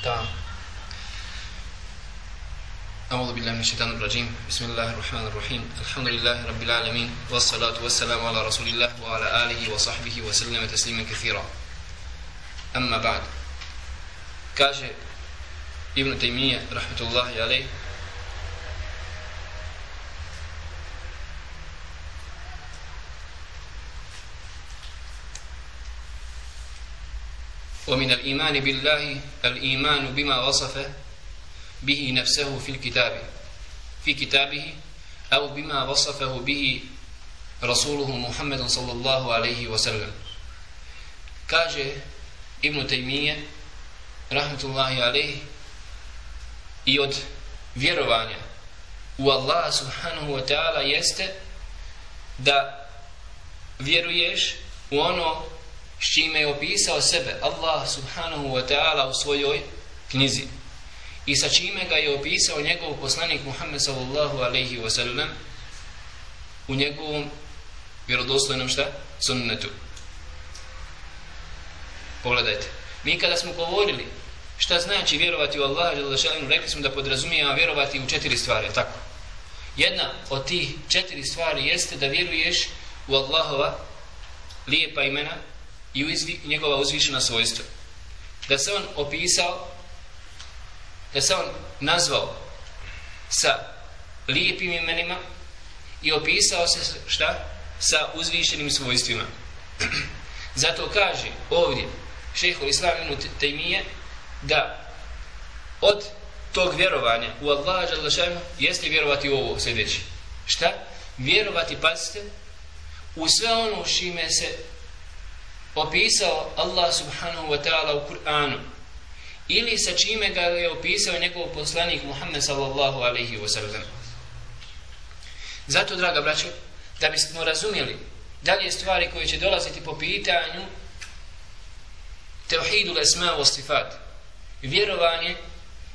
Da. أعوذ بالله من الشيطان الرجيم. بسم الله الرحمن الرحيم. الحمد لله رب العالمين والصلاة والسلام على رسول الله وعلى آله وصحبه وسلم تسليما كثيرا. أما بعد كاجه ابن تيمية رحمة الله ومن الإيمان بالله الإيمان بما وصف به نفسه في الكتاب في كتابه أو بما وصفه به رسوله محمد صلى الله عليه وسلم. كاجه ابن تيمية رحمة الله عليه od vjerovanja u Allah subhanahu wa ta'ala jeste da s čime je opisao sebe Allah subhanahu wa ta'ala u svojoj knjizi i sa čime ga je opisao njegov poslanik Muhammed sallallahu alaihi wa sallam u njegovom vjerodostojnom šta? sunnetu pogledajte mi kada smo govorili šta znači vjerovati u Allaha Đelešalinu, rekli smo da podrazumijeva vjerovati u četiri stvari, tako? Jedna od tih četiri stvari jeste da vjeruješ u Allahova lijepa imena i izvi, njegova uzvišena svojstva. Da se on opisao, da se on nazvao sa lijepim imenima i opisao se šta? Sa uzvišenim svojstvima. Zato kaže ovdje šehhul islam ibn Taymiye da od tog vjerovanja u Allaha Đalešanu jeste vjerovati u ovo sljedeće. Šta? Vjerovati, pazite, u sve ono šime se opisao Allah subhanahu wa ta'ala u Kur'anu ili sa čime ga je opisao njegov poslanik Muhammed sallallahu alaihi wa sallam. Zato, draga braćo, da bismo razumjeli dalje stvari koje će dolaziti po pitanju tevhidu l'esma wa sifat, vjerovanje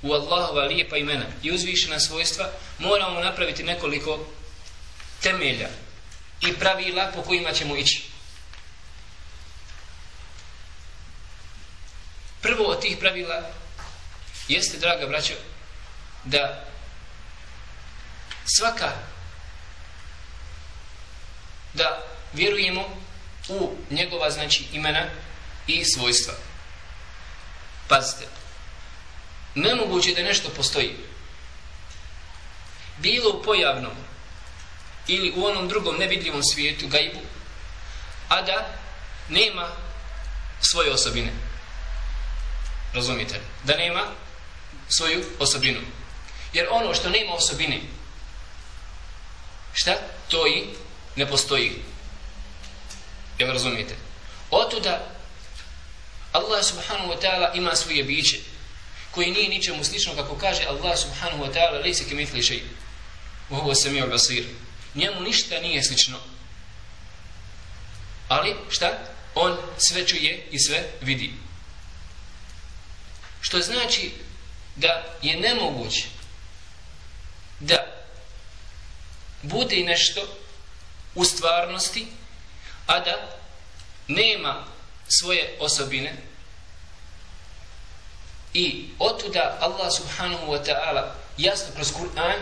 u Allahova lijepa imena i uzvišena svojstva, moramo napraviti nekoliko temelja i pravila po kojima ćemo ići. Prvo od tih pravila jeste, draga braćo, da svaka da vjerujemo u njegova znači imena i svojstva. Pazite, nemoguće da nešto postoji. Bilo u pojavnom ili u onom drugom nevidljivom svijetu, gajbu, a da nema svoje osobine. Razumite? Da nema svoju osobinu. Jer ono što nema osobine, šta? To i ne postoji. Jel razumite? Otuda Allah subhanahu wa ta'ala ima svoje biće koji nije ničemu slično kako kaže Allah subhanahu wa ta'ala lejse ke mitli šeji u ovo se basir obasir njemu ništa nije slično ali šta? on sve čuje i sve vidi što znači da je nemoguće da bude nešto u stvarnosti a da nema svoje osobine i otuda Allah subhanahu wa ta'ala jasno kroz Kur'an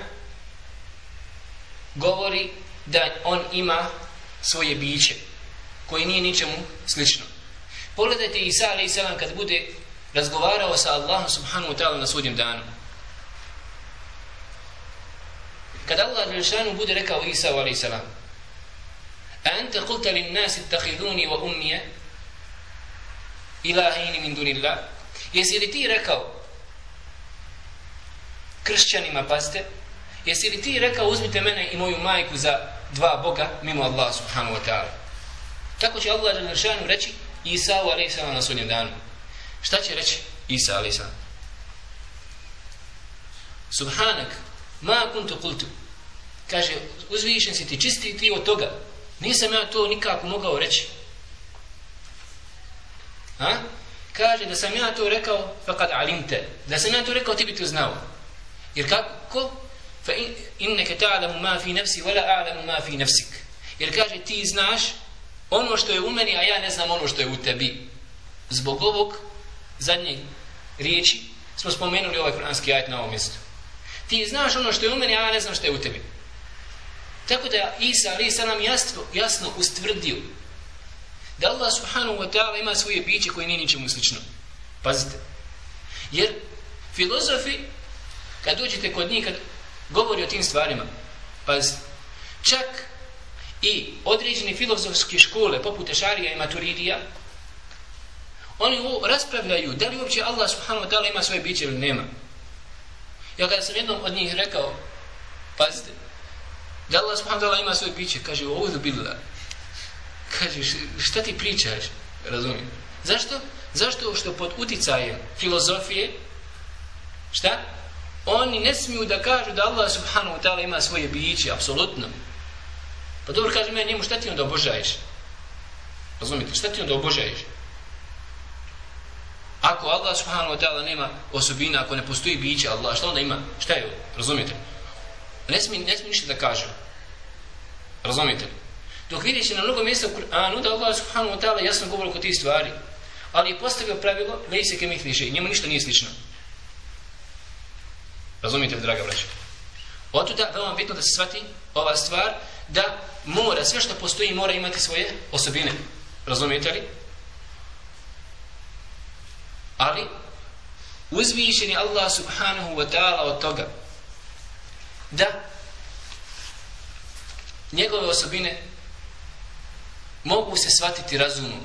govori da on ima svoje biće koje nije ničemu slično. Pogledajte Isa alaih kad bude razgovarao sa Allahom subhanahu wa ta'ala na sudnjem danu. Kad Allah Đelšanu bude rekao Isa alaih salam a ente kulta lin nasi tahiduni wa umnije ilahini min dunillah? Jesi li ti rekao kršćanima pazite jesi li ti rekao uzmite mene i moju majku za dva boga mimo Allah subhanahu wa ta'ala? Tako će Allah želešanu reći Isa u alaih na sudnjem danu šta će reći Isa alisa? subhanak ma kuntu kultu kaže uzvišen si ti čisti ti od toga nisam ja to nikako mogao reći Ha? Kaže da sam ja to rekao faqad alimte. Da sam ja to rekao ti bi to znao. Jer kako? Fa inneke ta'lamu ma fi nafsi wala a'lamu ma fi nafsik. Jer kaže ti znaš ono što je u meni, a ja ne znam ono što je u tebi. Zbog ovog zadnje riječi smo spomenuli ovaj kuranski ajet na ovom mjestu. Ti znaš ono što je u meni, a ja ne znam što je u tebi. Tako da Isa, ali Isa nam jasno, jasno ustvrdio da Allah subhanahu wa ta'ala ima svoje biće koje nije ničemu slično. Pazite. Jer filozofi, kad dođete kod njih, kad govori o tim stvarima, pazite, čak i određene filozofske škole, poput Ešarija i Maturidija, oni raspravljaju da li uopće Allah subhanahu wa ta'ala ima svoje biće ili nema. Ja kada sam jednom od njih rekao, pazite, da Allah subhanahu wa ta'ala ima svoje biće, kaže, ovdje billah. Kaže, šta ti pričaš? Razumijem. Zašto? Zašto što pod uticajem filozofije, šta? Oni ne smiju da kažu da Allah subhanahu wa ta'ala ima svoje biće, apsolutno. Pa dobro kaže meni njemu šta ti onda obožaješ? Razumite, šta ti onda obožaješ? Ako Allah subhanahu wa ta'ala nema osobina, ako ne postoji biće Allah, šta onda ima? Šta je Razumijete? Razumite? Ne smije, ne smije ništa da kaže. Razumite? Dok vidiš na mnogo mjesta u Kur'anu da Allah subhanahu wa ta'ala jasno govori oko tih stvari, ali je postavio pravilo, ne se kemih više, njemu ništa nije slično. Razumite, draga braća? Otuda, veoma bitno da se shvati ova stvar, da mora, sve što postoji mora imati svoje osobine. Razumijete li? Ali, uzvišen je Allah subhanahu wa ta'ala od toga da njegove osobine mogu se shvatiti razumom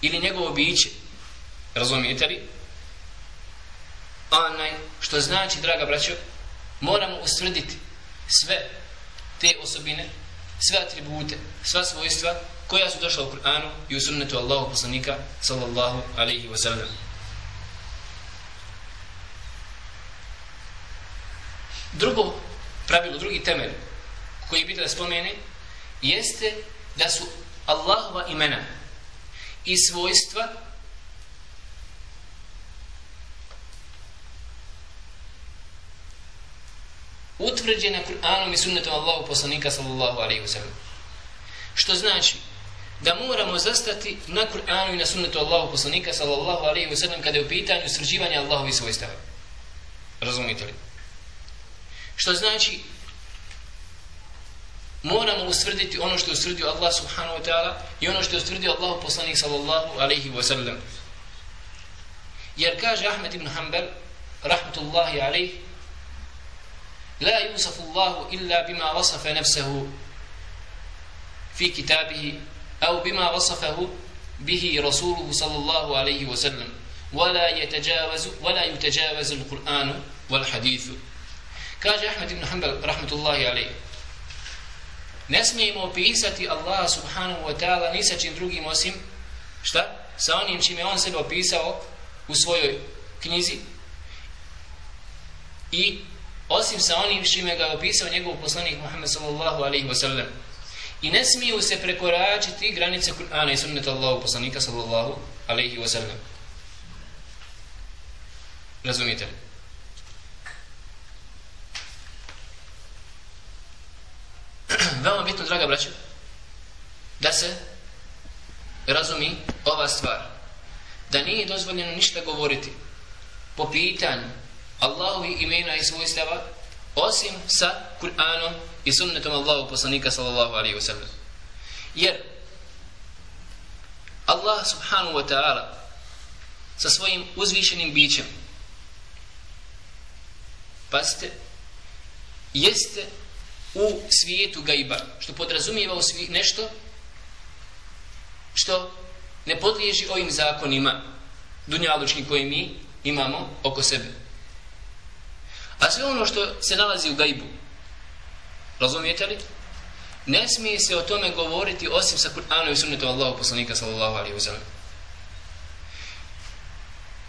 ili njegovo biće. Razumijete li? Onaj, što znači, draga braćo, moramo ustvrditi sve te osobine, sve atribute, sva svojstva koja su došla u Kur'anu i u sunnetu Allahu poslanika sallallahu alaihi wa sallam. Drugo pravilo, drugi temelj koji bi da spomene jeste da su Allahova imena i svojstva utvrđena Kur'anom i sunnetom Allahu poslanika sallallahu alaihi wa sallam. Što znači da moramo zastati na Kur'anu i na sunnetu Allahu poslanika sallallahu alaihi wa sallam kada je u pitanju srđivanja Allahovi svojstava. Razumite li? Što znači moramo usvrditi ono što je usvrdio Allah subhanahu wa ta'ala i ono što je usvrdio Allahu poslanik sallallahu alaihi wa sallam. Jer kaže Ahmed ibn Hanbal rahmatullahi alaihi La yusafu Allahu illa bima wasafa nafsahu fi kitabihi أو بما وصفه به رسوله صلى الله عليه وسلم. ولا يتجاوز ولا يتجاوز القرآن والحديث. كاج أحمد بن حنبل رحمة الله عليه نسميه بيسات الله سبحانه وتعالى نيسا drugim osim šta? شتا سانيم شيم يون سيبو بيساو u svojoj knjizi. I osim sa onim što je opisao njegov poslanik Muhammed sallallahu alaihi ve sellem I ne smiju se prekoračiti granice Kur'ana i sunneta Allahu poslanika sallallahu alaihi wa sallam. Razumite li? Veoma bitno, draga braća, da se razumi ova stvar. Da nije dozvoljeno ništa govoriti po pitanju Allahovi imena i svojstava osim sa Kur'anom i sunnetom Allahu poslanika sallallahu alaihi wa sallam. Jer Allah subhanahu wa ta'ala sa svojim uzvišenim bićem pazite jeste u svijetu gajba što podrazumijeva u svijetu nešto što ne podliježi ovim zakonima dunjalučkim koje mi imamo oko sebe A sve ono što se nalazi u gajbu, Razumijete li? Ne smije se o tome govoriti osim sa Kur'anom i sunnetom Allahog poslanika sallallahu alaihi wa sallam.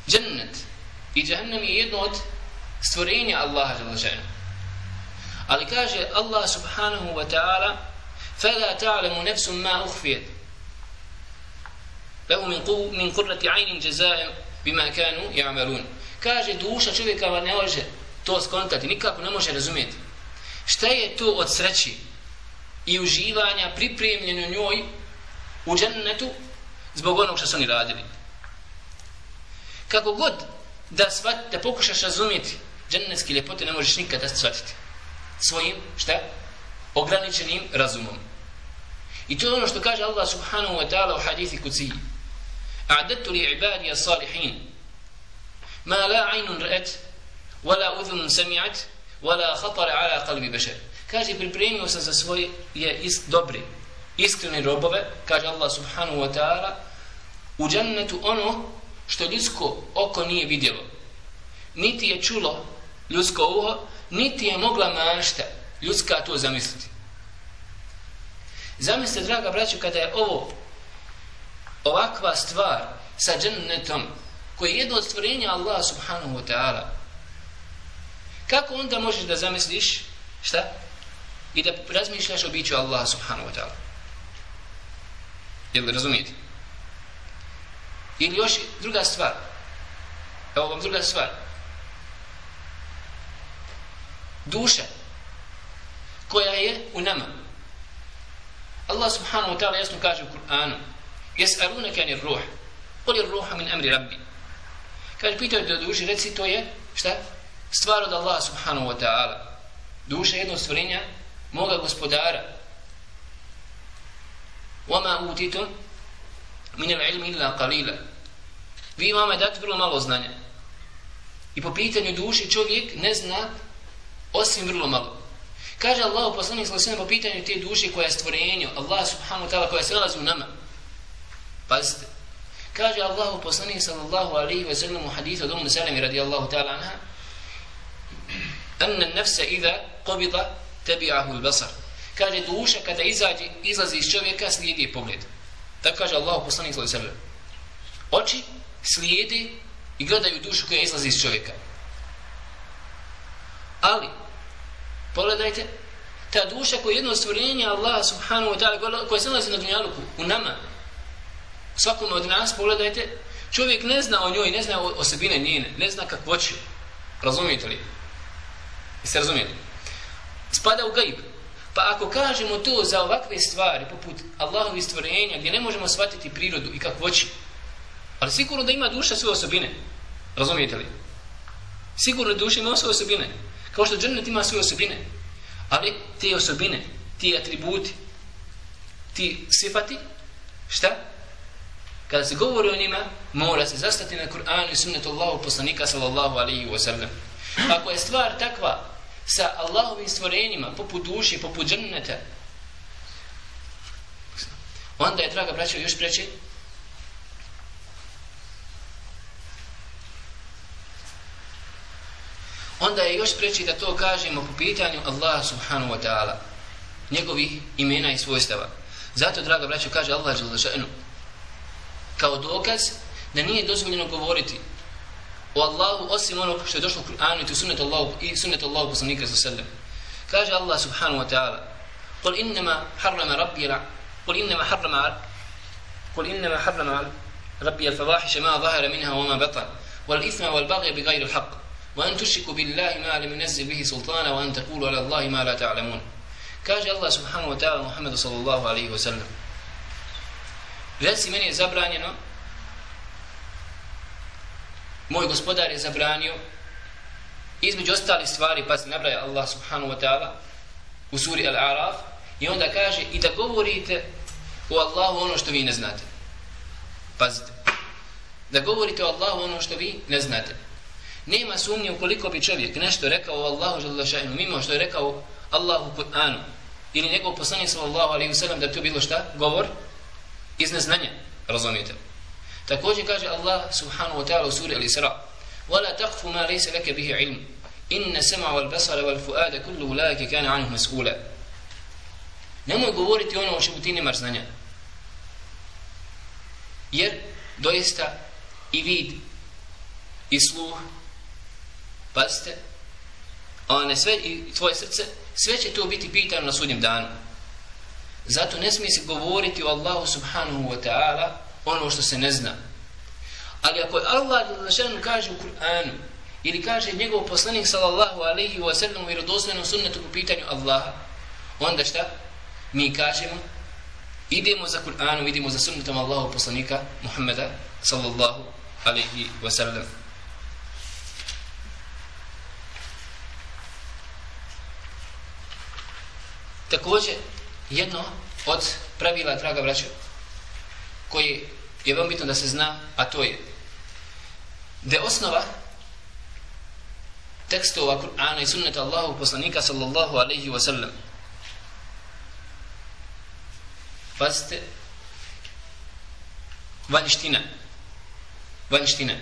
Džennet i džahnem je jedno od stvorenja Allaha džahnem. Ali kaže Allah subhanahu wa ta'ala فَلَا تَعْلَمُ نَفْسٌ مَا أُخْفِيَتْ لَهُ مِنْ, قُو, مِنْ قُرَّةِ عَيْنٍ جَزَاءٍ بِمَا كَانُوا يَعْمَلُونَ Kaže duša čovjeka ne može to skontati, nikako ne može razumjeti. Šta je to od sreći i uživanja pripremljeno njoj u džennetu zbog onog što su oni radili? Kako god da, svat, da pokušaš razumjeti džennetske ljepote ne možeš nikada shvatiti svojim, šta? ograničenim razumom. I to je ono što kaže Allah subhanahu wa ta'ala u hadithi kuciji. A'dattu li ibadija salihin ma la aynun ra'at wa la udhun sami'at wala khatara ala qalbi bashar. Kaže pripremio sam za svoje je is, dobri, iskreni robove, kaže Allah subhanahu wa ta'ala, u džennetu ono što ljudsko oko nije vidjelo. Niti je čulo ljudsko uho, niti je mogla mašta ljudska to zamisliti. Zamislite, draga braću, kada je ovo ovakva stvar sa džennetom, koji je jedno od stvorenja Allah subhanahu wa ta'ala, kako onda možeš da zamisliš, šta? I da razmišljaš o biću Allaha subhanahu wa ta'ala. Jel razumijete? Ili još druga stvar. Evo vam druga stvar. Duša koja je u nama. Allah subhanahu wa ta'ala jasno kaže u Kur'anu Jes'alunaka ni ruh Qul ir ruha min amri rabbi Kaže, pitaju da duši, reci to je, šta? Stvar od Allah subhanahu wa ta'ala. Duša je jedno stvorenja moga gospodara. وَمَا أُوتِتُمْ مِنَ الْعِلْمِ إِلَّا قَلِيلًا Vi vama dati vrlo malo znanja. I po pitanju duši čovjek ne zna osim vrlo malo. Kaže Allah u poslanih slasvima po pitanju te duše koja je stvorenje, Allah subhanahu wa ta'ala koja se nalazi u nama. Pazite. Kaže Allah u poslanih sallallahu alaihi wa sallam u hadithu od umu salami radijallahu ta'ala anha Enne nefse ida kobida tebi ahul basar. Kaže duša kada izađe, izlazi iz čovjeka slijedi pogled. Tako kaže Allah u poslanih sallallahu alaihi wa. Oči slijedi i gledaju dušu koja izlazi iz čovjeka. Ali, Pogledajte, ta duša koja je jedno stvorenje Allah subhanahu wa ta'ala koja se nalazi na dunjaluku, u nama, svakom od nas, pogledajte, čovjek ne zna o njoj, ne zna o osobine njene, ne zna kakvo će. Razumijete li? Jeste razumijeli? Spada u gaib. Pa ako kažemo to za ovakve stvari, poput Allahovi stvorenja, gdje ne možemo shvatiti prirodu i kakvoći, ali sigurno da ima duša svoje osobine. Razumijete li? Sigurno da duša ima svoje osobine. Kao što džennet ima svoje osobine. Ali te osobine, ti atributi, ti sifati, šta? Kada se govori o njima, mora se zastati na Kur'anu i sunnetu Allahu poslanika sallallahu alaihi wa sallam. Ako je stvar takva sa Allahovim stvorenjima, poput duši, poput dženneta, onda je, draga braćo, još preći, onda je još preći da to kažemo po pitanju Allaha subhanahu wa ta'ala njegovih imena i svojstava. Zato draga braćo kaže Allah želešanu kao dokaz da nije dozvoljeno govoriti o Allahu osim onog što je došlo u Kur'anu i sunnetu Allahu i sunnetu Allahu poslanika sa sallam kaže Allah subhanahu wa ta'ala قل إنما حرم ربي قل إنما حرم قل إنما حرم ربي الفواحش ما ظهر منها وما بطن والإثم والبغي بغير الحق وأن تشركوا بالله ما لم ينزل به سلطانا وأن تقولوا على الله ما لا تعلمون كاج الله سبحانه وتعالى محمد صلى الله عليه وسلم Reci meni je zabranjeno Moj gospodar je zabranio. Između ostalih stvari Pa se nabraja Allah subhanahu wa ta'ala U suri Al-Araf I onda kaže I da govorite o Allahu ono što vi ne znate. Pazite. Da govorite o Allahu ono što vi ne znate. Nema sumnje ukoliko bi čovjek nešto rekao o Allahu želešajnu, mimo što je rekao Allahu Kur'anu, ili njegov poslanik sallallahu alaihi wasallam da to bilo šta? Govor? Iz neznanja, razumijete? Također kaže Allah subhanahu wa ta'ala u suri Al-Isra وَلَا تَقْفُ مَا لَيْسَ لَكَ بِهِ عِلْمُ إِنَّ سَمَعَ وَالْبَصَرَ وَالْفُؤَادَ كُلُّ أُولَٰئِكَ كَانَ عَنْهُ مَسْئُولًا Nemoj govoriti ono o čemu ti nemaš znanja. Jer doista i vid i sluh pazite, one sve i tvoje srce, sve će to biti pitano na sudnjem danu. Zato ne smije se govoriti o Allahu subhanahu wa ta'ala ono što se ne zna. Ali ako je Allah Đelešanu kaže u Kur'anu, ili kaže njegov poslanik sallallahu alaihi wa sallam u vjerodosvenom sunnetu po pitanju Allaha, onda šta? Mi kažemo, idemo za Kur'anom, idemo za sunnetom Allahu poslanika Muhammeda sallallahu alaihi wa sallam. Također, jedno od pravila, draga braća, koje je veoma bitno da se zna, a to je da je osnova tekstova Kur'ana i sunneta Allahu poslanika sallallahu alaihi wa sallam. Pazite vanština vanština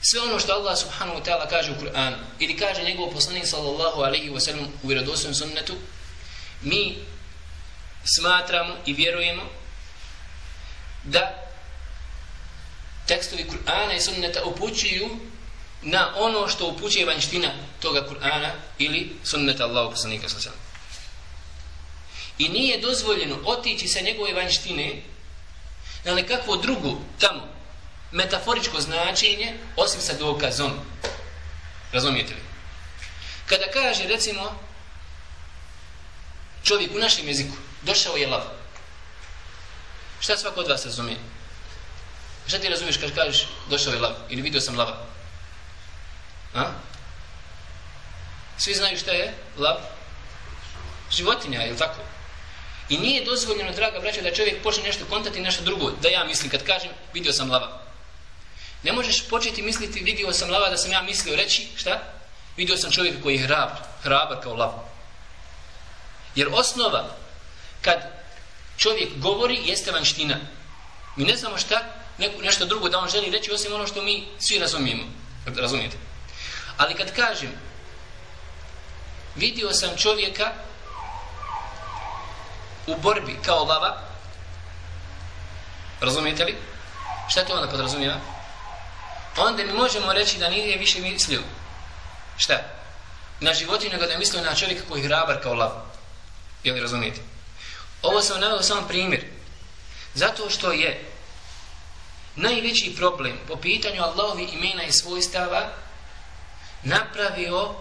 sve ono što Allah subhanahu wa ta'ala kaže u Kur'anu ili kaže njegov poslanik sallallahu alaihi wa sallam u vjerodostojnom sunnetu mi smatramo i vjerujemo da tekstovi Kur'ana i sunneta upućuju na ono što upućuje vanština toga Kur'ana ili sunneta Allahu poslanika sallallahu alaihi I nije dozvoljeno otići sa njegove vanštine na nekakvo drugo tamo metaforičko značenje osim sa dokazom. Razumijete li? Kada kaže recimo čovjek u našem jeziku došao je lav. Šta svako od vas razumije? Šta ti razumiješ kad kažeš došao je lav ili vidio sam lava? A? Svi znaju šta je lav? Životinja, je li tako? I nije dozvoljeno, draga braća, da čovjek počne nešto kontati nešto drugo. Da ja mislim, kad kažem, vidio sam lava. Ne možeš početi misliti, vidio sam lava, da sam ja mislio reći, šta? Vidio sam čovjeka koji je hrab, hrabar kao lav. Jer osnova, kad čovjek govori, jeste vanština. Mi ne znamo šta, neko, nešto drugo da on želi reći, osim ono što mi svi razumijemo. Razumijete? Ali kad kažem, vidio sam čovjeka u borbi kao lava, razumijete li? Šta to onda podrazumijeva? Onda mi možemo reći da nije više mislio. Šta? Na životinju nego da je mislio na čovjeka koji je hrabar kao lav Jel razumijete? Ovo sam navio samo primjer. Zato što je najveći problem po pitanju Allahovi imena i svojstava napravio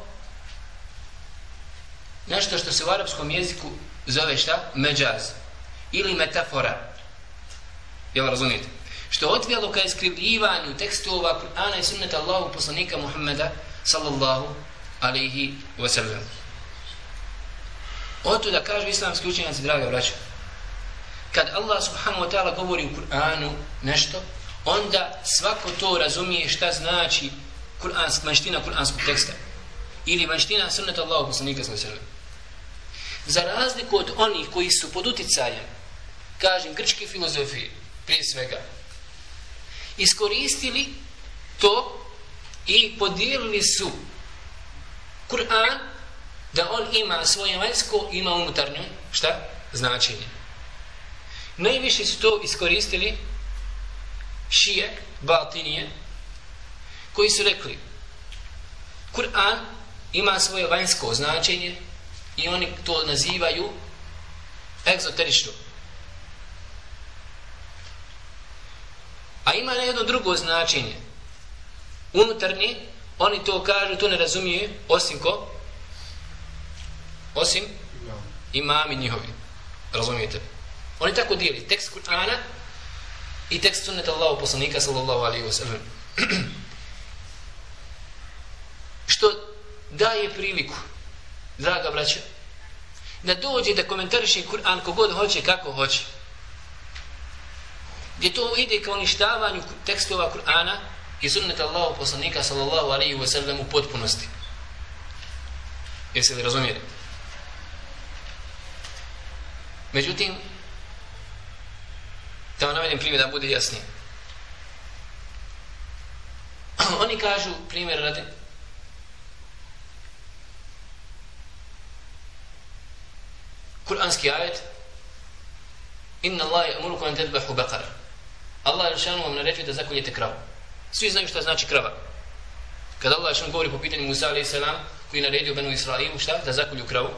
nešto što se u arapskom jeziku zove šta? Međaz. Ili metafora. Jel razumijete? Što je odvijelo ka iskrivljivanju tekstova Kur'ana i sunneta Allahu poslanika Muhammeda sallallahu alaihi wasallam. sallam. Oto da kažu islamski učenjaci, draga braća, kad Allah subhanahu wa ta'ala govori u Kur'anu nešto, onda svako to razumije šta znači Kur'ansk, manština Kur'anskog teksta. Ili manština sunnata Allahu poslanika sallallahu alejhi sallam. Za razliku od onih koji su pod uticajem, kažem, grčke filozofije, prije svega, iskoristili to i podijelili su Kur'an da on ima svoje vanjsko, ima unutarnje, šta? Značenje. Najviše su to iskoristili šije, batinije, koji su rekli Kur'an ima svoje vanjsko značenje, i oni to nazivaju egzoterično. A ima jedno drugo značenje. Unutarnje, oni to kažu, to ne razumije, osim ko? Osim imami njihovi. Razumijete? Oni tako dijeli tekst Kur'ana i tekst sunneta Allahu poslanika sallallahu alaihi wa sallam. Što daje priliku draga braća, da dođe da komentariše Kur'an kogod hoće, kako hoće. Gdje to ide kao uništavanju tekstova Kur'ana i sunneta Allahu poslanika sallallahu alaihi wa sallam u potpunosti. Jesi li razumijeli? Međutim, da vam navedem primjer da bude jasnije. Oni kažu, primjer radi, Kur'anski ajet Inna Allah je an tedbahu bakara Allah je šanu vam naređuje da zakoljete kravu Svi znaju šta znači krava Kada Allah je šanu govori po pitanju Musa alaih selam koji je naredio Benu Israilu šta? Da zakolju kravu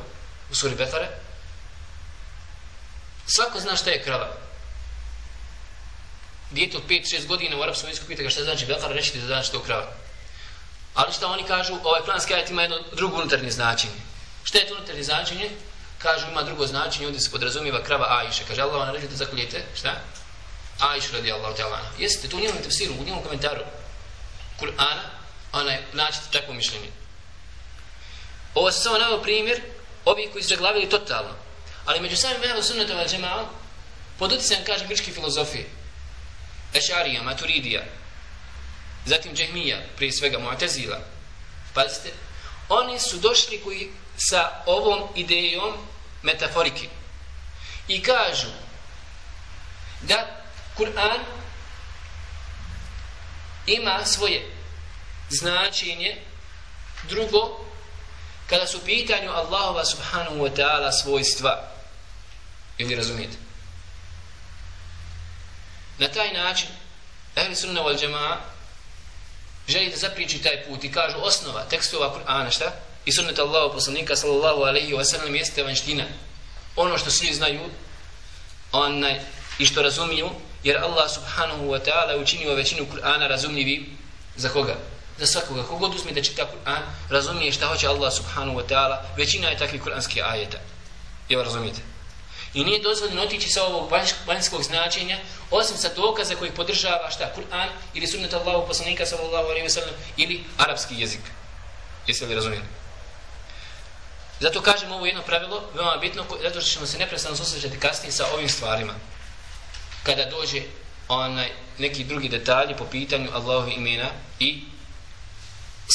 u suri Bekare Svako zna šta je krava Dijete od 5-6 godina u arapskom jeziku pita ga šta znači Bekara reći da znači što je krava Ali šta oni kažu, ovaj planski ajet ima jedno drugo unutarnje značenje. Šta je to unutarnje značenje? kažu ima drugo značenje, ovdje se podrazumijeva krava Ajše. Kaže Allah vam naređuje da zakoljete, šta? Ajšu radi Allah te Alana. Jeste, tu njenom tefsiru, u njenom komentaru Kur'ana, ona je, naćete takvo mišljenje. Ovo se samo navio primjer ovih koji su zaglavili totalno. Ali među samim ehlu sunnetom al džemao, pod utjecajem, kaže, grčke filozofije, Ešarija, Maturidija, zatim Džehmija, prije svega Mu'tezila, pazite, oni su došli koji sa ovom idejom metaforike i kažu da Kur'an ima svoje značenje. Drugo kada su pitanju Allahova subhanahu wa ta'ala svojstva ili razumijete na taj način ehli sunna wal jama'a želi da zapriči taj put i kažu osnova tekstova Kur'ana šta? i sunnata Allahu poslanika sallallahu alaihi wa sallam jeste vanština ono što svi znaju onaj, i što razumiju jer Allah subhanahu wa ta'ala učinio većinu Kur'ana razumljivim za koga? za svakoga. Kogod uzme da čita Kur'an, razumije šta hoće Allah subhanahu wa ta'ala, većina je takvih kur'anskih ajeta. Evo razumijete. I nije dozvoljeno otići sa ovog vanjskog značenja, osim sa dokaza koji podržava šta? Kur'an ili sunnet Allahu poslanika sallallahu alaihi wa sallam ili arapski jezik. Jeste li razumijeli? Zato kažem ovo jedno pravilo, veoma bitno, zato što ćemo se neprestano susrećati kasnije sa ovim stvarima. Kada dođe onaj neki drugi detalji po pitanju Allahovih imena i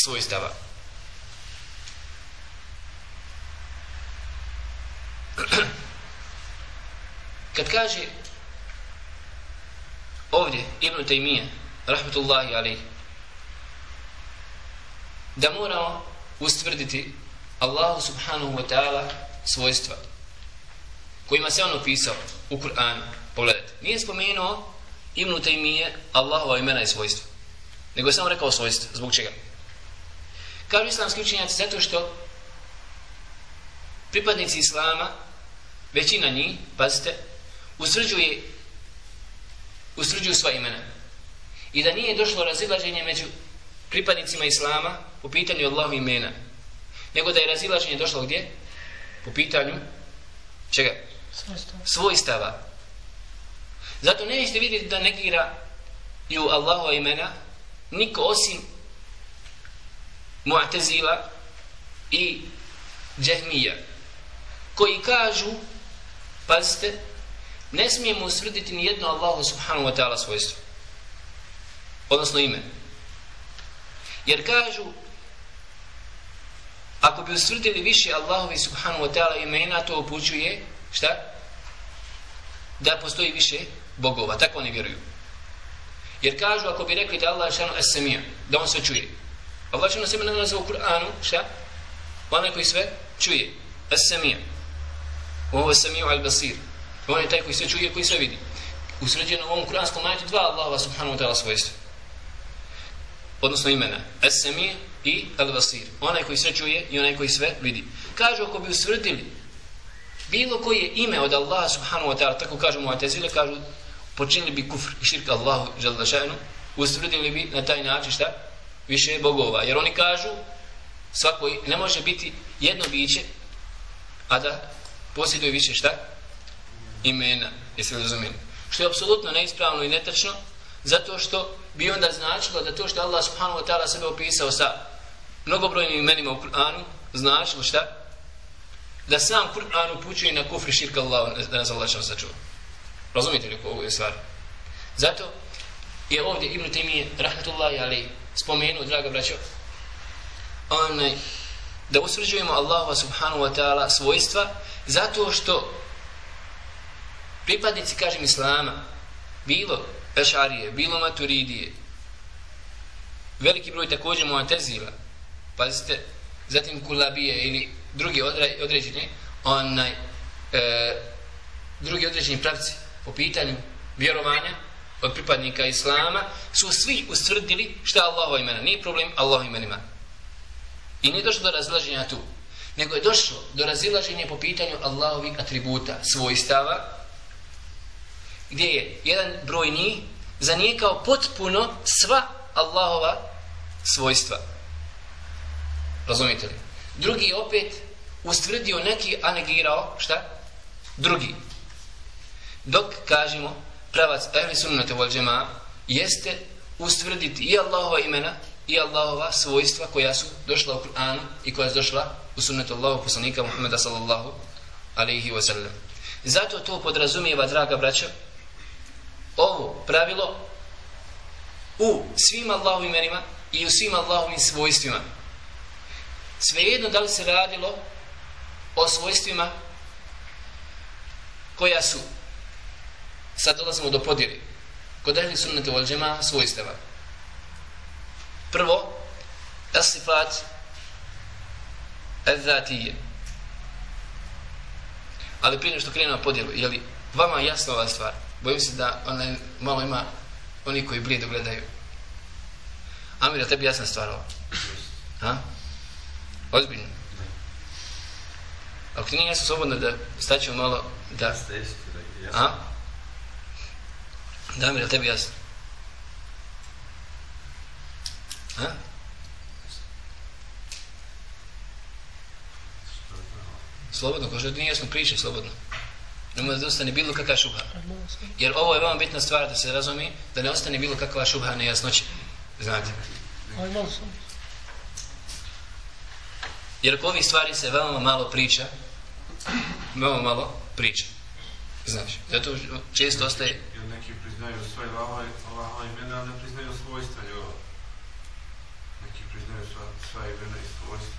svojstava. Kad kaže ovdje Ibn Taymiye, rahmetullahi alaih, da moramo ustvrditi Allahu subhanahu wa ta'ala svojstva kojima se on opisao u Kur'anu. Pogledajte, nije spomenuo Ibn Taymiye Allahova imena i svojstva, nego je samo rekao svojstva. Zbog čega? Kažu islamski učenjaci zato što pripadnici islama, većina njih, pazite, usrđuje usrđuju sva imena. I da nije došlo razilaženje među pripadnicima islama po pitanju Allahu imena. Nego da je razilaženje došlo gdje? Po pitanju čega? Svojstava. Zato nećete vidjeti da negira i u Allahu imena niko osim Mu'tazila i Džehmija koji kažu pazite ne smijemo usvrditi ni jedno Allahu subhanahu wa ta'ala svojstvo odnosno ime jer kažu ako bi usvrdili više Allahovi subhanahu wa ta'ala imena to upućuje šta? da postoji više bogova tako oni vjeruju jer kažu ako bi rekli da Allah šanu es-samija, da on sve čuje Allah šanu nas ime nazva u Kur'anu, šta? Onaj koji sve čuje. Es-samija. Ovo je samiju al-basir. On je taj koji sve čuje, koji sve vidi. U sređenom ovom kur'anskom majete dva Allahova subhanahu wa ta'ala svojstva. Odnosno imena. As-samija i Al-Vasir. Onaj koji sve čuje i onaj koji sve vidi. Kažu ako bi usvrdili bilo koje ime od Allaha subhanahu wa ta'ala, tako kažu mu atezile, kažu počinili bi kufr i širka Allahu žalda šajnu, usvrdili bi na taj način šta? više bogova. Jer oni kažu, svako ne može biti jedno biće, a da posjeduje više šta? Imena. jesi li razumijeli? Što je apsolutno neispravno i netačno, zato što bi onda značilo da to što Allah subhanahu wa ta'ala sebe opisao sa mnogobrojnim imenima u Kur'anu, značilo šta? Da sam Kur'an upućuje na kufri širka Allah, da nas Allah što sačuva. Razumite li ovo je stvar? Zato je ovdje Ibn Taymiye, rahmatullahi ali, spomenuo, draga braćo, onaj, da usvrđujemo Allahu subhanahu wa ta'ala svojstva, zato što pripadnici, kažem, Islama, bilo Ešarije, bilo Maturidije, veliki broj također Muatezila, pazite, zatim Kulabije ili drugi određeni, onaj, e, drugi određeni pravci po pitanju vjerovanja, od pripadnika Islama su svi ustvrdili šta Allahova imena. Nije problem Allahova imenima. I nije došlo do razilaženja tu. Nego je došlo do razilaženja po pitanju Allahovih atributa, svojstava, gdje je jedan broj njih zanijekao potpuno sva Allahova svojstva. Razumite li? Drugi opet ustvrdio neki, a negirao, šta? Drugi. Dok kažemo, pravac ehli sunnata wal džema jeste ustvrditi i Allahova imena i Allahova svojstva koja su došla u Kur'anu i koja su došla u sunnetu Allahu poslanika Muhammeda sallallahu alaihi wa sallam. Zato to podrazumijeva, draga braća, ovo pravilo u svim Allahovim imenima i u svim Allahovim svojstvima. Svejedno da li se radilo o svojstvima koja su sad dolazimo do podjeli kod ehli sunnete vol džema svojstava. Prvo asifat ezatije ali prije što krenemo podjelu je li vama jasna ova stvar? Bojim se da ona malo ima oni koji blijedo gledaju Amir, tebi jasna stvar ova ha? ozbiljno Ako ti nije jasno slobodno da staćemo malo da... A? Da mi, je tebi jasno? A? Slobodno, ko što ti nije jasno priče, slobodno. Nemo da ostane bilo kakva šubha. Jer ovo je veoma bitna stvar da se razumi, da ne ostane bilo kakva šubha nejasnoća. Znate. Jer oko ovih stvari se veoma malo priča, veoma malo priča. Znaš, zato često ostaje... Jer neki priznaju svoje Allaha imena, a ne priznaju svojstva ljova. Neki priznaju sva, sva imena i svojstva.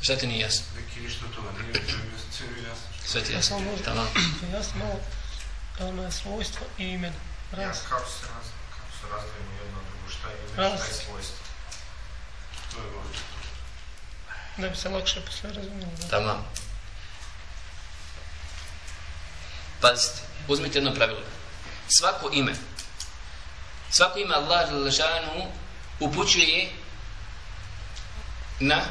Šta ti nije jasno? Neki ništa toga nije, sve mi jasno. Sve ti jasno? Ja samo možda, malo da ono je svojstvo i imen. Raz. Ja, kako se raz, kako se razdajemo jedno drugo, šta je ime, šta je svojstvo. To je bolje. Da bi se lakše posle razumijelo. Tamam. Pazite, uzmite jedno pravilo. Svako ime, svako ime Allah Želešanu upućuje na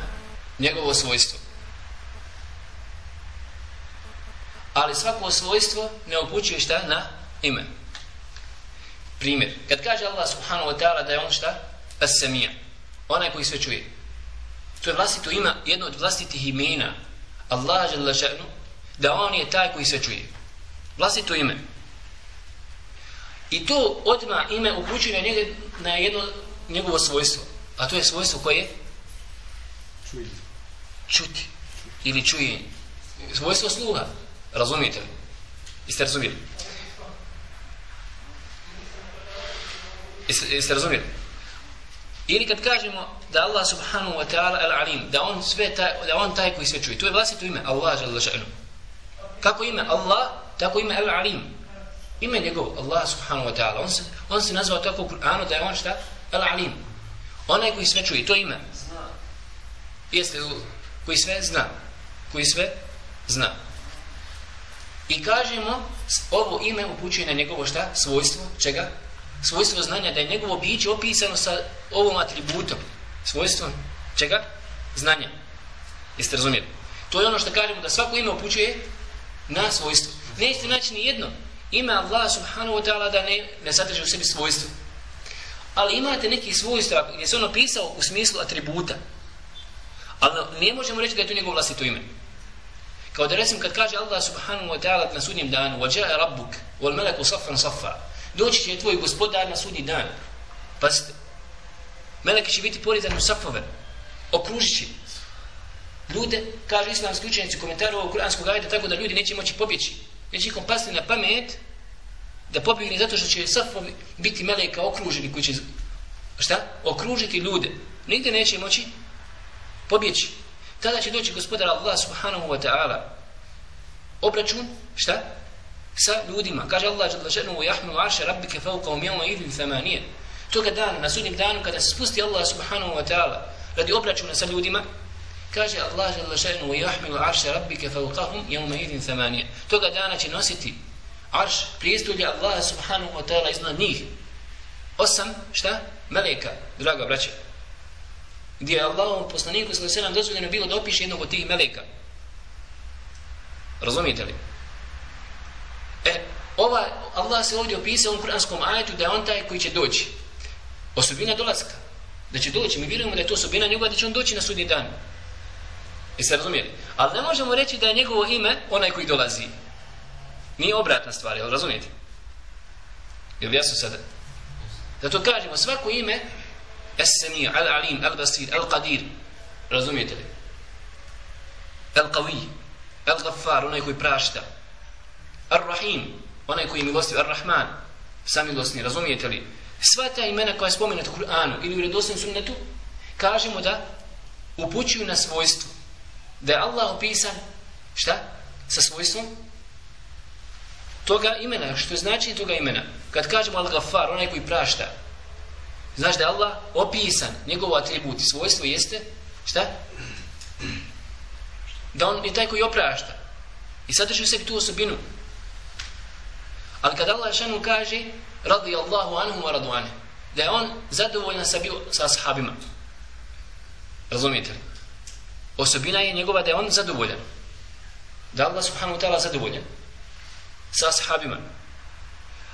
njegovo svojstvo. Ali svako svojstvo ne upućuje šta na ime. Primjer, kad kaže Allah subhanahu wa ta'ala da je on šta? As-samija. Onaj koji sve čuje. To je vlastito ima, jedno od vlastitih imena Allah Želešanu, da on je taj koji sve čuje vlastito ime. I to odma ime upućuje na, njega, na jedno njegovo svojstvo. A to je svojstvo koje? Čuje. Čuti. Ili čuje. Svojstvo sluha. Razumijete li? Jeste razumijeli? Jeste, jeste razumijeli? Ili kad kažemo da Allah subhanahu wa ta'ala al-alim, da on sve taj, da on taj koji sve čuje. To je vlastito ime. Allah žele Kako ime? Allah tako ime El Alim. Ime njegov, Allah subhanahu wa ta'ala. On se, on se nazvao tako u Kur'anu da je on šta? El Alim. Onaj koji sve čuje, to ime. Jeste, koji sve zna. Koji sve zna. I kažemo, ovo ime upućuje na njegovo šta? Svojstvo. Čega? Svojstvo znanja, da je njegovo biće opisano sa ovom atributom. Svojstvom. Čega? Znanja. Jeste razumijeli? To je ono što kažemo da svako ime upućuje na svojstvo nećete naći ni jedno ime Allah subhanahu wa ta'ala da ne, ne sadrži u sebi svojstvo. Ali imate neki svojstva gdje se ono pisao u smislu atributa. Ali ne možemo reći da je to njegov vlastito ime. Kao da recimo kad kaže Allah subhanahu wa ta'ala na sudnjem danu وَجَاءَ رَبُّكَ وَالْمَلَكُ صَفًا صَفًا Doći će tvoj gospodar na sudnji dan. Pazite. Meleki će biti porizani u safove. Okružit će. Ljude, kaže islamski učenici u komentaru ovog kuranskog ajda, tako da ljudi neće moći pobjeći neće ikom pasti na pamet da pobjegni zato što će safovi biti meleka okruženi koji će šta? okružiti ljude nigde neće moći pobjeći tada će doći gospodar Allah subhanahu wa ta'ala obračun šta? sa ljudima kaže Allah jalla šanu wa yahmilu arša rabbike fauqahum yawma idhin thamaniyah toga dana na sudnjem danu kada se spusti Allah subhanahu wa ta'ala radi obračuna sa ljudima kaže Allah žele še'nu i ahmilu arša rabbike fauqahum jevme idin thamanija. Toga dana će nositi arš prijestulja Allah subhanahu wa ta'ala iznad njih. Osam, šta? Meleka, draga braća. Gdje je Allahom poslaniku se sallam dozvoljeno bilo da opiše jednog od tih meleka. Razumijete li? E, ova, Allah se ovdje opisao u kuranskom ajetu da je on taj koji će doći. Osobina dolaska. Da će doći. Mi vjerujemo da je to osobina njegova da će on doći na sudnji dan. Jeste razumijeli? Ali ne možemo reći da je njegovo ime onaj koji dolazi. Nije obratna stvar, jel razumijete? Jel jasno sada? Zato kažemo svako ime Es-Semi, Al-Alim, Al-Basir, Al-Qadir. Razumijete li? Al-Qawi, Al-Ghaffar, onaj koji prašta. Ar-Rahim, onaj koji je milostiv. Ar-Rahman, samilosni. Razumijete li? Sva ta imena koja je spomenuta u Kur'anu ili u redosnim sunnetu, kažemo da upućuju na svojstvo. Da je Allah opisan, šta? Sa svojstvom toga imena. Što znači toga imena? Kad kažemo Al-Ghaffar, onaj koji prašta, znaš da je Allah opisan, njegov atribut i svojstvo jeste, šta? Da on je taj koji oprašta. I sadrži u sebi tu osobinu. Ali kad Allah šanu kaže, radi Allahu anhu wa radu anhum, da je on zadovoljan sa, bio, sa ashabima. Razumijete li? Osobina je njegova da je on zadovoljan. Da Allah subhanahu wa ta'ala zadovoljan sa ashabima.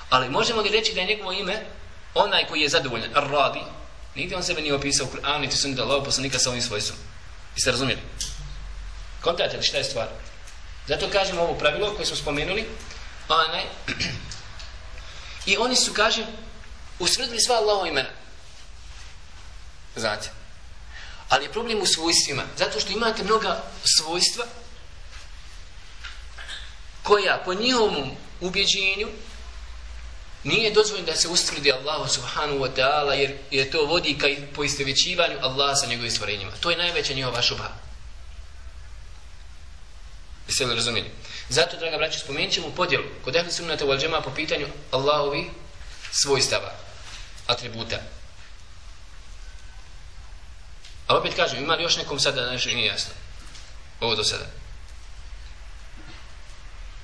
Ali možemo li reći da je njegovo ime onaj koji je zadovoljan, radi, nigdje on sebe nije opisao u Kur'anu, niti sunni Allahog Allah poslanika sa ovim svojstvom. Jeste razumijeli? Kontate li šta je stvar? Zato kažemo ovo pravilo koje smo spomenuli, onaj, i oni su, kažem, usvrdili sva Allahova imena. Znate? Ali je problem u svojstvima, zato što imate mnoga svojstva koja po njihovom ubjeđenju nije dozvoljeno da se ustvrdi Allahu subhanahu wa ta'ala jer je to vodi ka poistovećivanju Allaha sa njegovim stvorenjima. To je najveća njihova šuba. Jeste li razumijeli? Zato, draga braća, spomenut ćemo podjelu kod ehli sunnata u alđema po pitanju Allahovi svojstava, atributa. A opet kažem, ima li još nekom sada nešto nije jasno? Ovo do sada.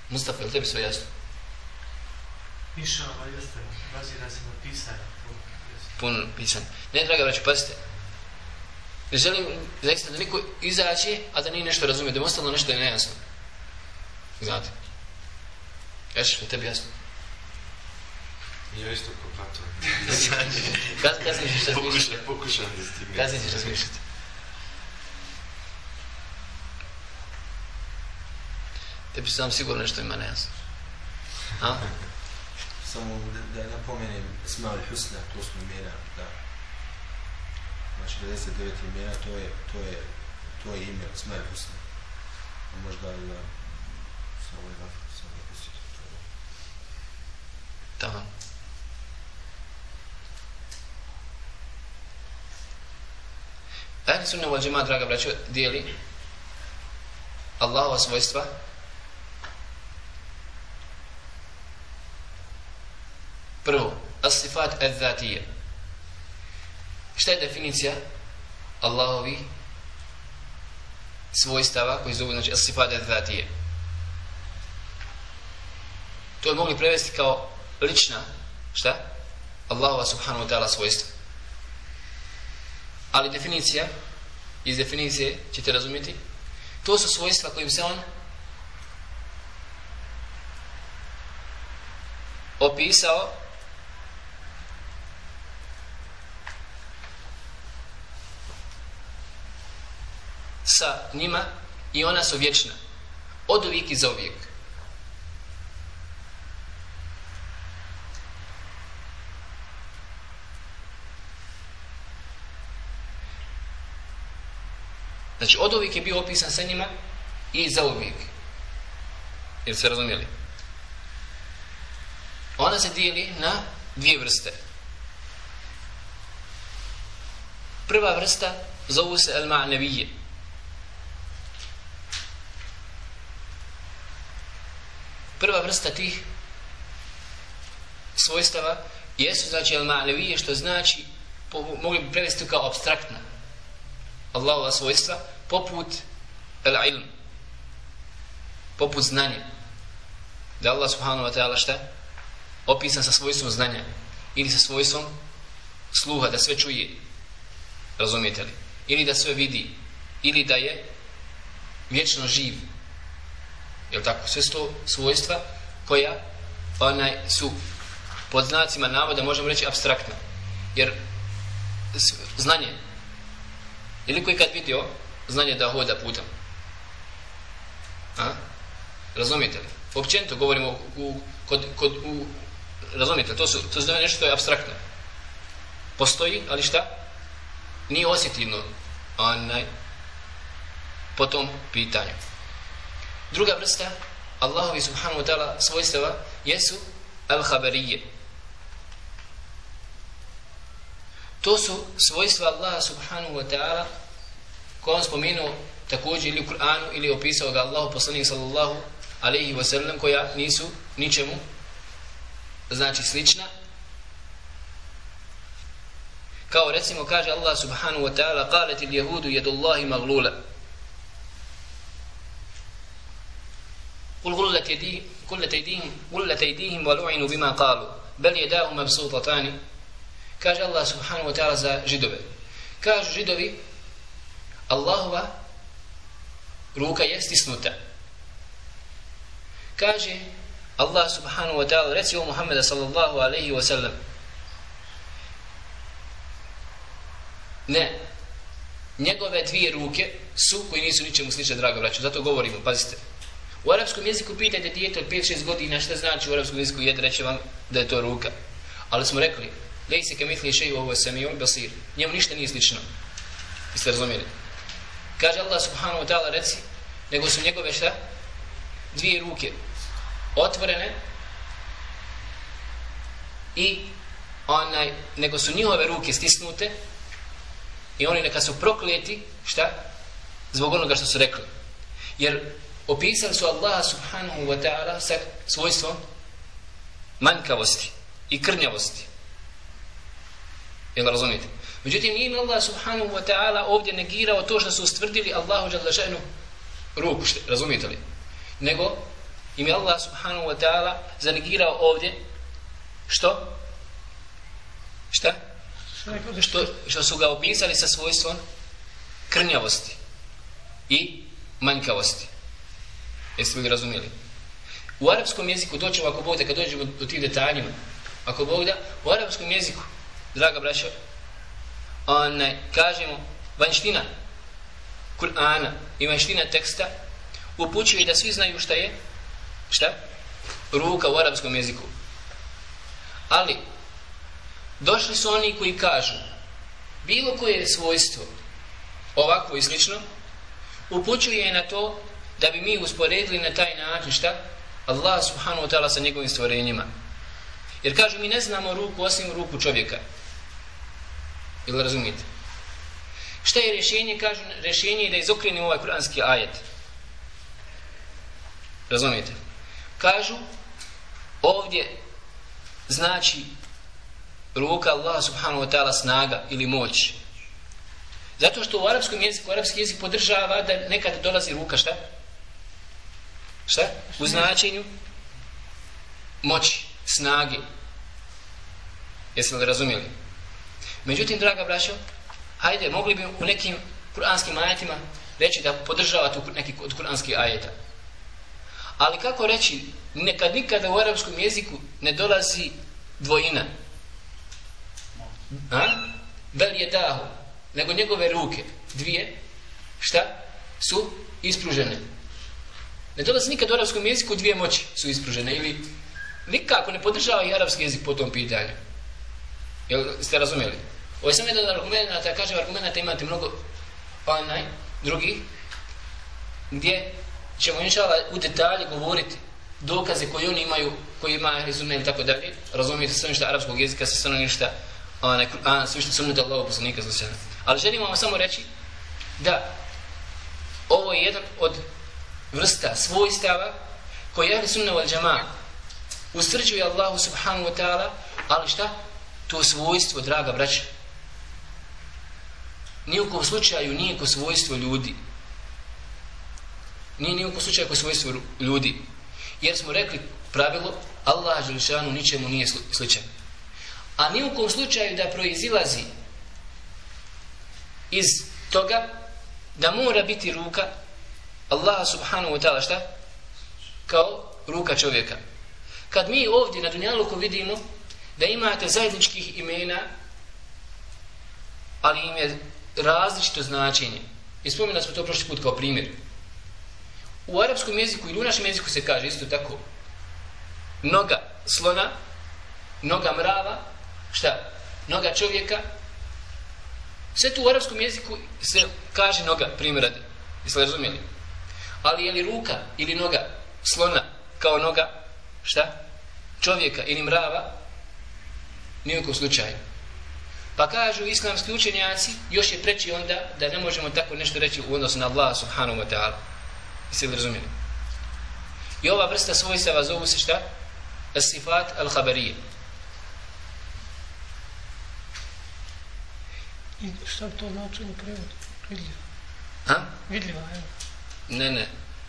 Mustafa, je tebi sve jasno? Piša, ali jeste, bazira se na pisanje. Puno pisanje. Ne, draga braća, pazite. Ne želim zaista da niko izaći, a da nije nešto razumije, da je ostalo nešto je nejasno. Znate? Ješ, je tebi jasno? Ja isto popratam. Kasnije ćeš razmišljati. Pokušam da s tim. Kasnije ćeš razmišljati. Tebi sam sigurno nešto ima nejasno. A? Samo da, da napomenem Ismail Husna, to smo imena, da. Znači 99 imena, to je, to je, to je ime Ismail Husna. A možda da samo je samo da pustiti to. Tamam. Ehli sunna wal džema, draga braćo, dijeli Allahova svojstva Prvo, as-sifat al-zatije. Šta je definicija Allahovi svojstava koji zovu, znači, as-sifat al-zatije? To je mogli prevesti kao lična, šta? Allahova subhanahu wa ta'ala svojstva. Ali definicija, iz definicije ćete razumjeti, to su svojstva kojim se on opisao sa njima i ona su vječna. Od uvijek i za uvijek. Znači, od uvijek je bio opisan sa njima i za uvijek. Jer se razumijeli? Ona se dijeli na dvije vrste. Prva vrsta zovu se el-ma'nevije. Vrsta tih svojstava jesu znači al ma'nevije što znači po, mogli bi prevesti kao abstraktna Allahova svojstva poput al-ilm poput znanja. Da Allah subhanahu wa ta'ala šta? Opisan sa svojstvom znanja ili sa svojstvom sluha da sve čuje. Razumijete li? Ili da sve vidi. Ili da je vječno živ. Jel tako? Sve sto svojstva koja onaj su pod znacima navoda možemo reći abstraktna. Jer znanje ili koji kad vidio znanje da hoda putem. A? Razumijete li? Općenito govorimo u, kod, kod, u Razumijete, to su, to su nešto što je abstraktno. Postoji, ali šta? Nije osjetivno onaj, po tom pitanju. Druga vrsta Allahovi subhanahu wa ta'ala svojstva jesu al-habarije. To su svojstva Allaha subhanahu wa ta'ala koje on spomenuo također ili u Kur'anu ili opisao ga Allahu poslanik sallallahu alaihi wa sallam koja nisu ničemu znači slična kao recimo kaže Allah subhanahu wa ta'ala qalet il jehudu jedullahi maglula قل غلت يديهم قلت أيديهم قلت أيديهم ولعنوا بما قالوا بل يداه مبسوطتان kaže Allah subhanahu wa ta'ala za židove kažu židovi Allahova ruka je stisnuta kaže Allah subhanahu wa ta'ala reci o Muhammeda sallallahu alaihi wa sallam ne njegove dvije ruke su koji nisu ničemu slične draga braću zato govorimo pazite u arapskom jeziku pitajte dijete od 5-6 godina šta znači u arapskom jeziku jed reće vam da je to ruka. Ali smo rekli lej se kemitli i ovo sam i on basir. Njemu ništa nije slično. Jeste razumijeli? Kaže Allah subhanahu wa ta'ala reci nego su njegove šta? Dvije ruke otvorene i onaj, nego su njihove ruke stisnute i oni neka su prokleti, šta? Zbog onoga što su rekli. Jer opisali su Allaha subhanahu wa ta'ala sa svojstvom manjkavosti i krnjavosti. Jel razumijete? Međutim, nije Allah subhanahu wa ta'ala ovdje negirao to što su ustvrdili Allahu žadlašenu ruku, šte, razumijete li? Nego, im je Allah subhanahu wa ta'ala zanegirao ovdje što? Šta? Što, što su ga opisali sa svojstvom krnjavosti i manjkavosti. Jeste li razumijeli? U arapskom jeziku, to ćemo ako Bog da kad dođemo do tih detaljima, ako Bog da, u arapskom jeziku, draga braća, onaj, kažemo, vanština Kur'ana i vanština teksta upućuje da svi znaju šta je šta? Ruka u arapskom jeziku. Ali, došli su oni koji kažu bilo koje svojstvo ovako i slično upućuje na to da bi mi usporedili na taj način šta? Allah subhanahu wa ta'ala sa njegovim stvorenjima. Jer kažu mi ne znamo ruku osim ruku čovjeka. Ili razumijete? Šta je rješenje? Kažu rješenje je da izokrenimo ovaj kuranski ajet. Razumijete? Kažu ovdje znači ruka Allah subhanahu wa ta'ala snaga ili moć. Zato što u arapskom jeziku, arapski jezik podržava da nekad dolazi ruka šta? Šta? U značenju moći, snage. Jeste li razumijeli? Međutim, draga braćo, hajde, mogli bi u nekim kuranskim ajetima reći da podržava tu neki od kuranskih ajeta. Ali kako reći, nekad nikada u arapskom jeziku ne dolazi dvojina. A? Bel je dahu, nego njegove ruke, dvije, šta? Su ispružene. Ne dolazi nikad u arapskom jeziku dvije moći su ispružene ili nikako ne podržava i arapski jezik po tom pitanju. Jel ste razumjeli? Ovo je samo jedan argument, ja kažem argumenta imate mnogo pa drugi, gdje ćemo inšala u detalje govoriti dokaze koje oni imaju, koji ima Ehli tako da razumijete sve ništa arapskog jezika, sve sve ono ništa, onaj, a, sve što sunnete Allahu poslanika za sve. Ali želimo vam samo reći da ovo je jedan od vrsta svojstava koje Ehli Sunna wal džama'a ustvrđuje Allahu subhanahu wa ta'ala, ali šta? To svojstvo, draga braća, nijekom slučaju nije ko svojstvo ljudi, nije ni slučaju ko svojstvo ljudi. Jer smo rekli pravilo, Allah Želešanu ničemu nije sličan. A ni u slučaju da proizilazi iz toga da mora biti ruka Allah subhanahu wa ta'ala šta? Kao ruka čovjeka. Kad mi ovdje na Dunjaluku vidimo da imate zajedničkih imena, ali im je različito značenje. I spomenuli smo to prošli put kao primjer. U arapskom jeziku ili u našem jeziku se kaže isto tako noga slona noga mrava, šta? Noga čovjeka. Sve tu u arapskom jeziku se kaže noga, primjer radi. Jeste li razumijeli? Ali je li ruka ili noga slona kao noga, šta? Čovjeka ili mrava, nijekom slučaju. Pa kažu islamski učenjaci, još je preći onda da ne možemo tako nešto reći u odnosu na Allah subhanahu wa ta'ala. Jeste li razumijeli? I ova vrsta svojstava zovu se šta? As-sifat al-khabarije. I šta to značilo prevod? Vidljiva. Ha? Vidljiva, evo. Ne, ne.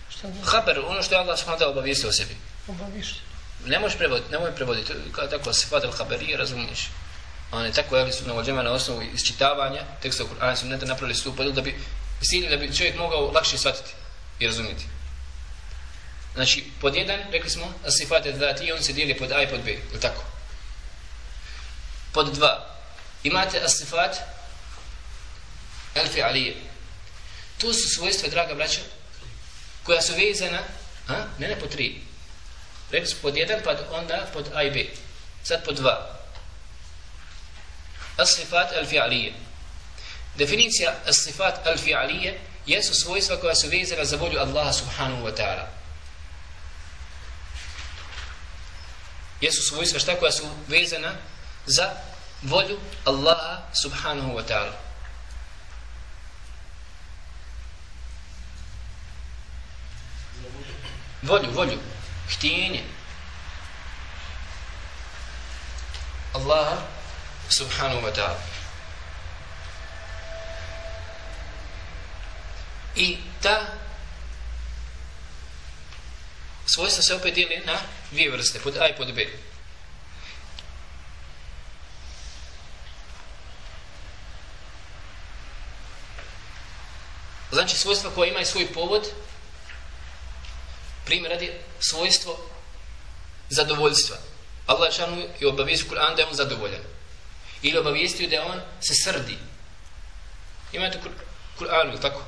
Šta znači? Haber, ono što je Allah subhanahu wa obavijestio o sebi. Obavište. Ne možeš prevoditi, nemoj prevoditi. Kao tako, sifat al-khabarije, razumiješ. On je tako, jeli su navođema na osnovu isčitavanja teksta u Kur'anu, su ne da napravili stup podijel da bi sili da bi čovjek mogao lakše shvatiti i razumjeti. Znači, pod jedan, rekli smo, sifat al-dhati, on se dijeli pod A i pod B, ili tako? Pod dva, imate asifat al-fi'alije. To su svojstva, draga braća, koja su vezana, a? ne ne pod tri. Rekli pod jedan, pa onda pod A i B. Sad pod dva. As-sifat al-fi'alije. Definicija as-sifat al-fi'alije jesu svojstva koja su vezana za volju Allaha subhanahu wa ta'ala. Jesu svojstva šta koja su vezana za volju Allaha subhanahu wa ta'ala. Volju, volju, htjenje. Allaha subhanahu wa ta'ala. I ta svojstva se opet dijeli na dvije vrste, pod A i pod B. Znači svojstva koja imaju svoj povod, primjer radi svojstvo zadovoljstva. Allah šanu je obavijestio Kur'an da je on zadovoljan. Ili obavijestio da on se srdi. Imate Kur'anu, ili tako?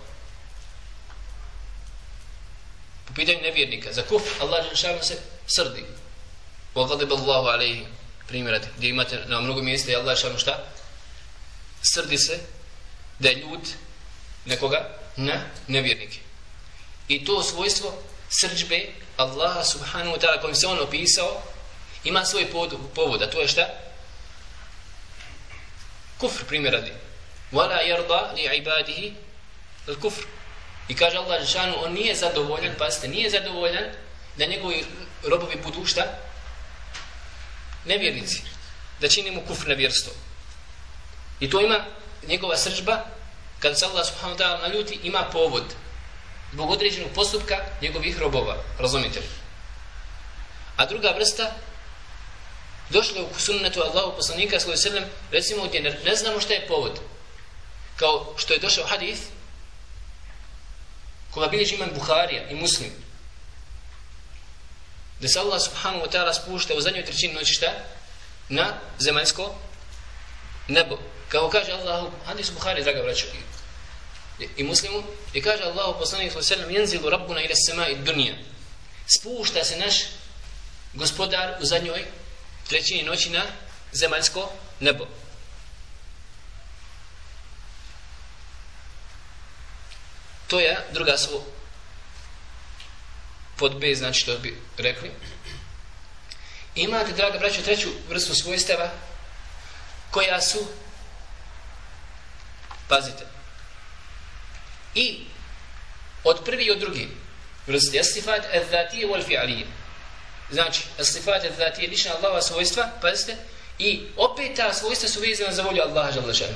Po pitanju nevjernika. Za kuf Allah šanu se srdi. Wa ghadiba Allahu alejhi. Primjer radi. Gdje imate na mnogo mjesta i Allah šanu šta? Srdi se da je ljud nekoga na nevjernike. I to svojstvo srđbe Allaha subhanahu wa ta'ala kojim se on opisao ima svoj povod, a to je šta? Kufr primjer radi. Wala yarda li ibadihi al kufr. I kaže Allah Žešanu, on nije zadovoljan, pazite, nije zadovoljan da njegovi robovi budu šta? Nevjernici. Da čini mu kufr nevjerstvo. I to ima njegova srđba, kad se Allah subhanahu wa ta'ala naljuti, ima povod zbog određenog postupka njegovih robova, razumite li? A druga vrsta, došla u sunnetu Allahu poslanika sallallahu alejhi ve sellem, recimo gdje ne, ne znamo šta je povod. Kao što je došao hadis koga bilježi imam Buharija i Muslim. Da se Allah subhanahu wa ta'ala spušta u zadnjoj trećini noći šta? Na zemaljsko nebo. Kao kaže Allah, hadis Buhari, draga braćo, i muslimu i kaže Allahu poslanik sallallahu alejhi ve sellem yanzilu rabbuna ila samai dunya. Spušta se naš gospodar u zadnjoj trećini noći na zemaljsko nebo. To je druga svo pod B znači što bi rekli. Imate draga braćo treću vrstu svojstava koja su pazite i od prvi i od drugi vrsti astifat al-dhatije wal-fi'alije znači astifat al-dhatije lišna Allahova svojstva pazite i opet ta svojstva su vezana za volju Allaha žele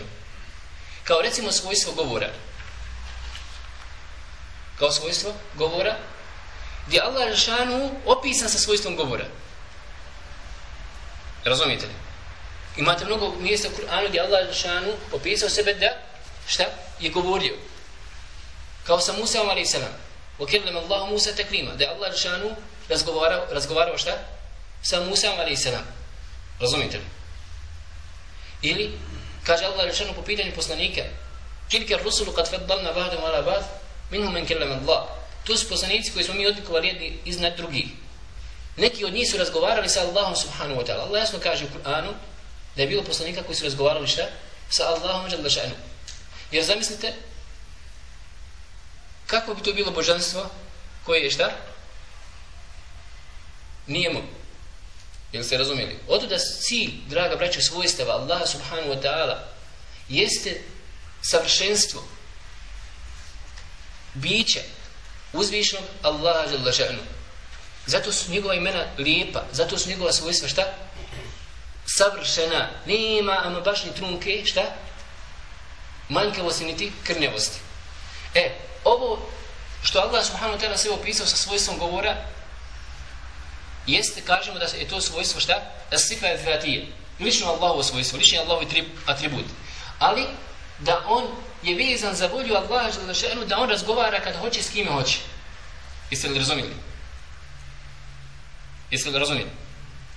kao recimo svojstvo govora. Kao svojstvo govora gdje Allah šanu opisan sa svojstvom govora. Razumijete li? Imate mnogo mjesta u Kur'anu gdje Allah šanu opisao sebe da šta? Je govorio kao sa Musa alaih salam وكلم الله موسى تكليما da Allah šanu razgovarao, razgovarao šta? sa Musa alaih salam razumite li? ili kaže Allah šanu po pitanju poslanika tilke rusulu kad faddalna ba'dom ala ba'd minhum men kellem Allah tu su poslanici koji smo mi odlikovali jedni iznad drugih Neki od njih su razgovarali sa Allahom subhanahu wa ta'ala. Allah jasno kaže u Kur'anu da je bilo poslanika koji su razgovarali šta? Sa Allahom jalla ša'nu. Jer zamislite, kako bi to bilo božanstvo koje je šta? Nije mu. Jel ste razumijeli? Oto da cilj, draga braća, svojstava Allaha subhanahu wa ta'ala jeste savršenstvo bića uzvišnog Allaha jalla. Zato su njegova imena lijepa, zato su njegova svojstva šta? Savršena. Nema ama baš ni trunke, šta? Manjkavosti niti krnjavosti. E, ovo što Allah subhanahu wa ta'ala sve opisao sa svojstvom govora, jeste, kažemo da je to svojstvo šta? Sifa al-fatije. Lično Allahovo svojstvo, lično Allahov atribut. Ali, da on je vezan za volju Allaha da on razgovara kad hoće s kime hoće. Jeste li razumijeli? Jeste li razumijeli?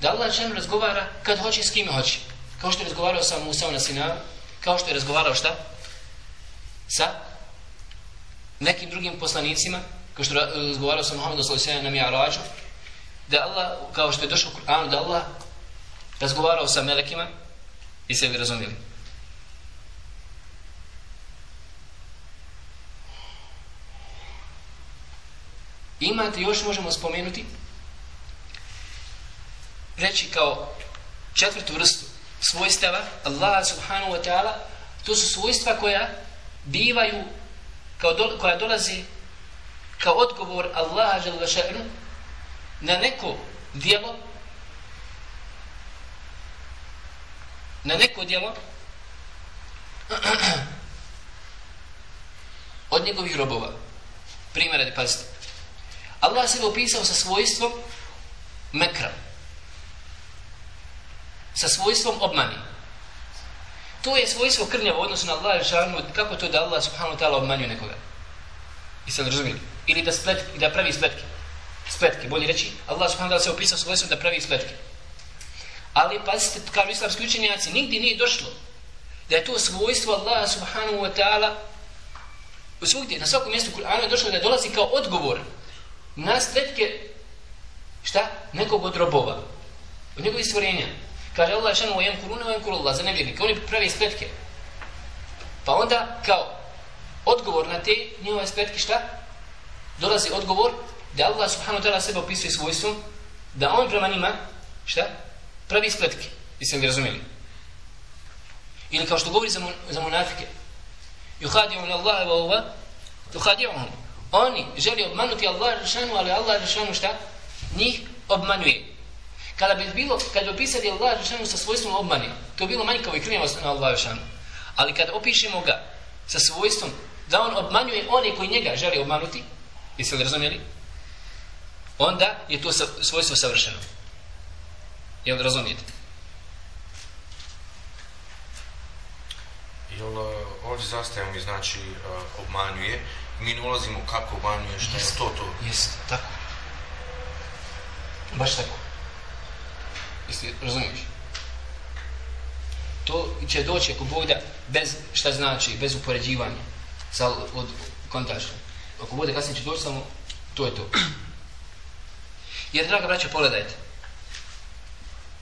Da Allah šem razgovara kad hoće s kime hoće. Kao što je razgovarao sa Musa na Sinaru, kao što je razgovarao šta? Sa nekim drugim poslanicima, kao što e, razgovarao sa Muhammedom s.a.v. na Mi'arađu, da Allah, kao što je došao u Kur'anu, da Allah razgovarao sa melekima, jeste li razumili. Imate, još možemo spomenuti, reći kao četvrtu vrstu svojstava Allah subhanahu wa ta'ala to su svojstva koja bivaju kao do, koja dolazi kao odgovor Allaha Želešenu na neko dijelo na neko dijelo od njegovih robova primjera da pazite Allah se opisao sa svojstvom mekra sa svojstvom obmani. To je svojstvo krnjava u odnosu na Allah i kako to da Allah subhanahu wa ta'ala obmanjuje nekoga. I sad razumijeli? Ili da, splet, da pravi spletke. Spletke, bolje reći, Allah subhanahu wa ta'ala se opisao svojstvom da pravi spletke. Ali, pazite, kao islamski učenjaci, nigdje nije došlo da je to svojstvo Allah subhanahu wa ta'ala u svugdje, na svakom mjestu Kur'ana je došlo da dolazi kao odgovor na spletke šta? Nekog od robova. Od njegovih stvorenja. Kaže Allah šanu o jem o jem za nevjernike. Oni pravi spletke. Pa onda kao odgovor na te njihove spletke šta? Dolazi odgovor da Allah subhanahu ta'ala sebe opisuje svojstvom da on prema njima šta? Pravi spletke. Jeste li razumijeli? Ili kao što govori za, mon, za munafike. Yuhadi'un min Allahe wa uva juhadiju Oni želi obmanuti Allah rešanu, ali Allah rešanu šta? Njih obmanuje. Kada bi bilo, kada bi opisali Allah Žešanu sa svojstvom obmani, to bi bilo manjkavo i krnjavo na Allah Žešanu. Ali kada opišemo ga sa svojstvom da on obmanjuje one koji njega želi obmanuti, jeste li razumjeli? Onda je to svojstvo savršeno. Jel razumijete? Jel ovdje zastajemo mi znači uh, obmanjuje, mi ne ulazimo kako obmanjuje, što jest, je to to? Jeste, tako. Baš tako. Jesi razumiješ? To će doći ako Bog da bez šta znači, bez upoređivanja sa od kontaža. Ako bude kasnije će doći samo, to je to. Jer, draga braća, pogledajte.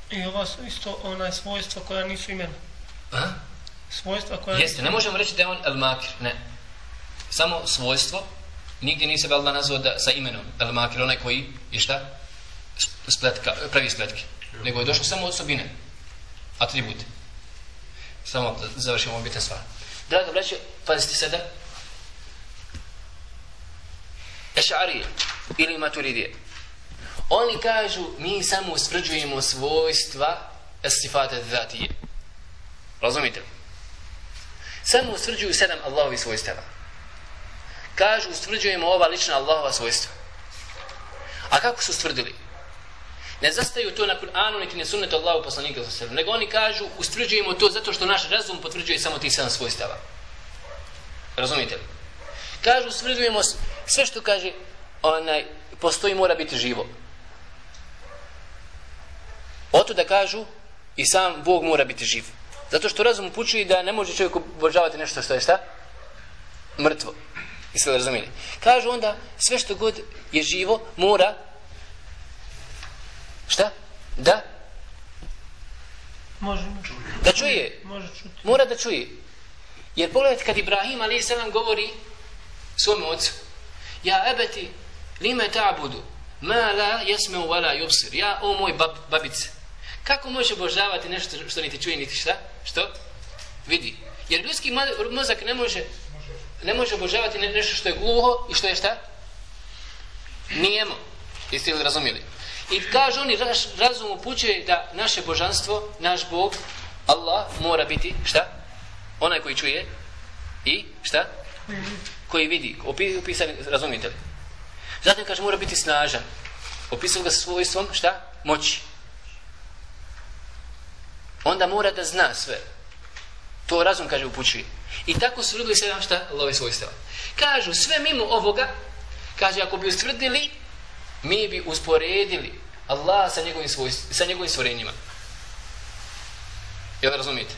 I ova su isto onaj svojstva koja nisu imena. A? Svojstva koja Jeste, ne možemo reći da je on el makir, ne. Samo svojstvo, nigdje nije se Allah nazvao da, sa imenom el makir, onaj koji je šta? Spletka, pravi spletke nego je došlo samo osobine, atribut. Samo da završimo bitne stvari. Draga braće, pazite sada. Ešarije ili maturidije. Oni kažu, mi samo usvrđujemo svojstva esifate zatije. Razumite li? Samo usvrđuju sedam Allahovi svojstava. Kažu, usvrđujemo ova lična Allahova svojstva. A kako su stvrdili? Ne zastaju to na Kur'anu, niti ne sunnetu Allahu poslanika za sebe. Nego oni kažu, ustvrđujemo to zato što naš razum potvrđuje samo ti sedam svojstava. Razumite li? Kažu, ustvrđujemo sve što kaže, onaj, postoji mora biti živo. Oto da kažu, i sam Bog mora biti živ. Zato što razum upućuje da ne može čovjek obožavati nešto što je šta? Mrtvo. I sve razumijeli. Kažu onda, sve što god je živo, mora Šta? Da? Može, Da čuje. može čuti. Mora da čuje. Jer pogledajte kad Ibrahim ali se govori svom ocu. Ja ebeti lime ta'budu ma la jesme u vala yubsir. Ja o moj bab, babice. Kako može obožavati nešto što niti čuje niti šta? Što? Vidi. Jer ljudski mo- mozak ne može ne može obožavati ne- nešto što je gluho i što je šta? Nijemo. Jeste li razumijeli? I kažu oni, naš razum upućuje da naše božanstvo, naš Bog, Allah, mora biti, šta? Onaj koji čuje i, šta? Koji vidi. Opi, opisani, razumijete li? Zatim kaže, mora biti snažan. Opisao ga sa svojstvom, šta? Moći. Onda mora da zna sve. To razum, kaže, upućuje. I tako su ljudili sedam šta? Love svojstava. Kažu, sve mimo ovoga, kaže, ako bi ustvrdili, mi bi usporedili Allah sa njegovim, svojst, sa njegovim stvorenjima. Jel razumijete?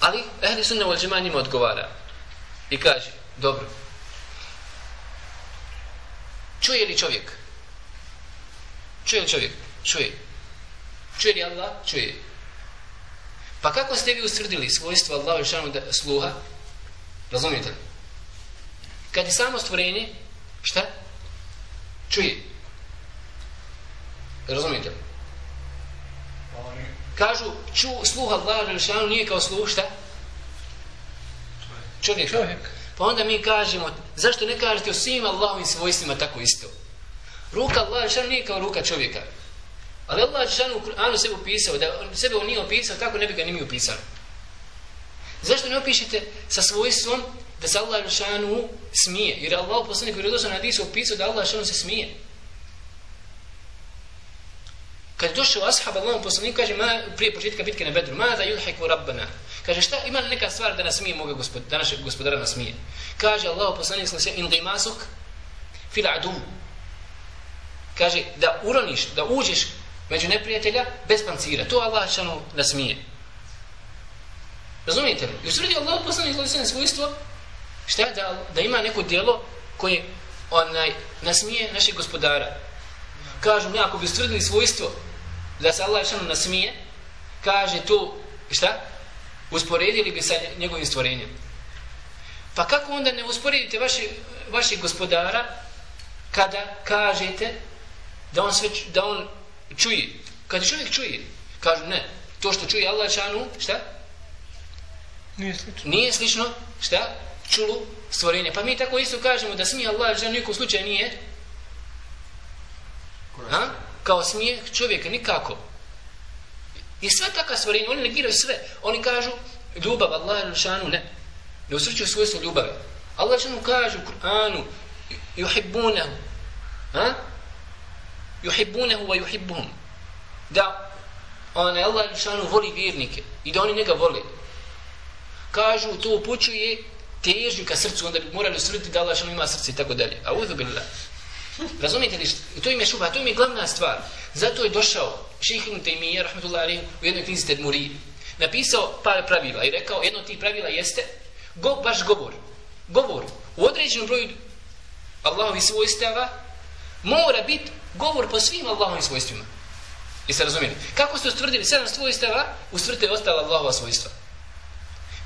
Ali, ehli sunne wal džema njima odgovara. I kaže, dobro, čuje li čovjek? Čuje li čovjek? Čuje. Čuje li Allah? Čuje. Pa kako ste vi ustvrdili svojstvo i šanu da sluha? Razumijete li? Kad je samo stvorenje, šta? Čuje. Razumijete li? Kažu, ču, sluh Allahu šanu nije kao sluh, šta? Čovjek. Čovjek. Pa onda mi kažemo, zašto ne kažete o svim Allahovim svojstvima tako isto? Ruka Allah šanu nije kao ruka čovjeka. Ali Allah šanu u Kur'anu sebe opisao, da sebe on nije opisao, kako ne bi ga ni mi opisali? Zašto ne opišete sa svojstvom da se Allah šanu smije? Jer Allah poslanik koji je došao na hadisu opisao da Allah šanu se smije. Kad je došao ashab Allahom poslanik kaže ma, prije početka bitke na Bedru, ma da yulhiku rabbana. Kaže šta ima li neka stvar da nas smije moga gospod, da našeg gospodara nas smije? Kaže Allah poslanik sallallahu alejhi in gimasuk fil adu. Kaže da uroniš, da uđeš među neprijatelja bez pancira. To Allah šanu nasmije. Razumijete li? I usvrdi Allah poslanik sallallahu svojstvo šta da, da ima neko djelo koje onaj nasmije našeg gospodara. Kažu mi ako bi ustvrdili svojstvo da se Allah šanu nasmije, kaže to šta? Usporedili bi sa njegovim stvorenjem. Pa kako onda ne usporedite vaši, vašeg gospodara kada kažete da on sve da on čuje. Kada čovjek čuje, kažu ne, to što čuje Allah šanu, šta? Nije slično. Nije slično, šta? Čulu stvorenje. Pa mi tako isto kažemo da smije Allah šanu nikom slučaju nije A? Kao smije čovjeka, nikako. I sva taka stvorenja, oni negiraju sve. Oni kažu, ljubav Allah šanu, ne. Ne usrećuju svojstvo ljubave. Allah šanu kaže u Kur'anu, yuhibbunahu. Ha? Yuhibbunahu wa yuhibbuhum. Da onaj Allah šanu voli vjernike i da oni njega vole. Kažu, to upućuje težnju ka srcu, onda bi morali usrediti da Allah ima srce i tako dalje. A uzu billah. Razumijete li? što- To im je šuba, to im je glavna stvar. Zato je došao ših ibn Taymiyyah, rahmetullahi alaihi, u jednoj knjizi Tedmuri, napisao par pravila i rekao, jedno od tih pravila jeste go, baš govor. Govor. U određenom broju Allahovi svojstava mora biti govor po svim Allahovim svojstvima. Jeste razumijeli? Kako ste ustvrdili sedam svojstava, ustvrdite ostala Allahova svojstva.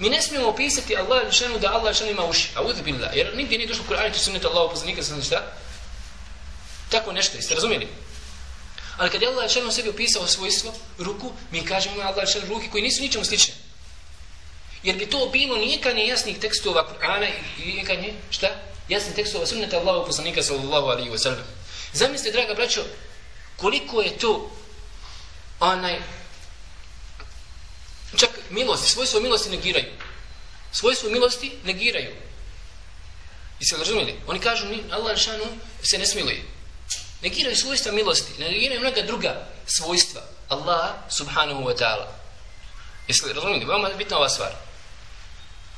Mi ne smijemo opisati Allah lišanu da Allah lišanu ima uši. A udhu billah. Jer nigdje nije došlo u Kur'anu, to sunnetu Allahu poslanika, sam znači šta? Tako nešto, jeste razumijeli? Ali kad je Allah lišanu sebi opisao svojstvo, ruku, mi kažemo ima Allah lišanu ruke koji nisu ničemu slične. Jer bi to bilo nijekanje jasnih tekstova Kur'ana i nijekanje, šta? Jasnih tekstova sunneta Allahu poslanika sallallahu alaihi wa sallam. Zamislite, draga braćo, koliko je to onaj čak milosti, svojstvo milosti negiraju. Svojstvo milosti negiraju. I se razumili? Oni kažu, ni, Allah šanu se ne smiluje. Negiraju svojstva milosti, negiraju mnoga druga svojstva. Allah subhanahu wa ta'ala. Jeste li razumili? Veoma je bitna ova stvar.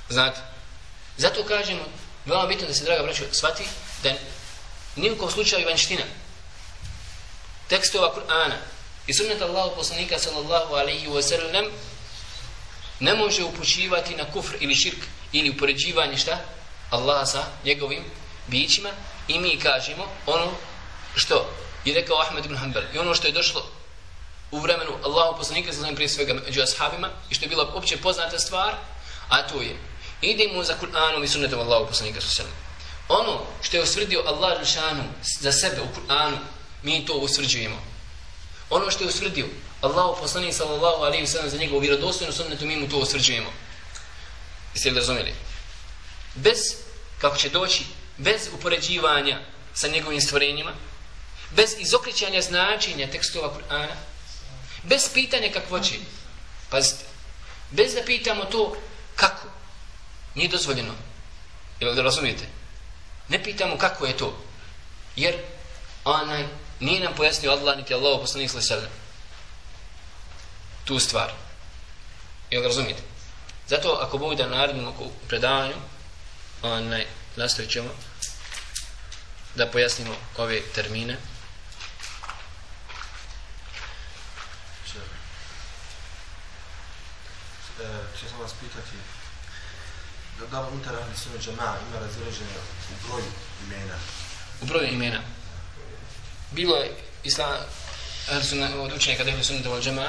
Znate? Zato kažemo, veoma bitno da se, draga braćo, shvati da ni u slučaju vanština tekstova Kur'ana i sunneta Allahu poslanika sallallahu alaihi wa sallam ne može upućivati na kufr ili širk ili upoređivanje šta? Allaha sa njegovim bićima. I mi kažemo ono što je rekao Ahmed ibn Hanbal i ono što je došlo u vremenu Allahu poslanika sa prije svega među ashabima i što je bila opće poznata stvar a to je idemo za Kur'anom i sunnetom Allahu poslanika sa ono što je usvrdio Allah Žešanu za sebe u Kur'anu mi to usvrđujemo ono što je usvrdio Allahu poslanik sallallahu alejhi ve sellem za njegovu vjerodostojnu sunnetu mi mu to osvrđujemo. jeste li razumjeli? Bez kako će doći bez upoređivanja sa njegovim stvorenjima bez izokrećanja značenja tekstova Kur'ana bez pitanja kakvoće. Pazite bez da pitamo to kako nije dozvoljeno. Jel da razumijete? Ne pitamo kako je to jer onaj nije nam pojasnio Allah niti Allah poslanik sallallahu tu stvar. Jel razumijete? Zato ako Bog da naredimo u predavanju onaj nastavit ćemo da pojasnimo ove termine. Će sam vas pitati da da unutar ahli sunne ima razilaženje u broju imena? U broju imena. Bilo je islam ahli sunne od učenjaka ahli sunne džema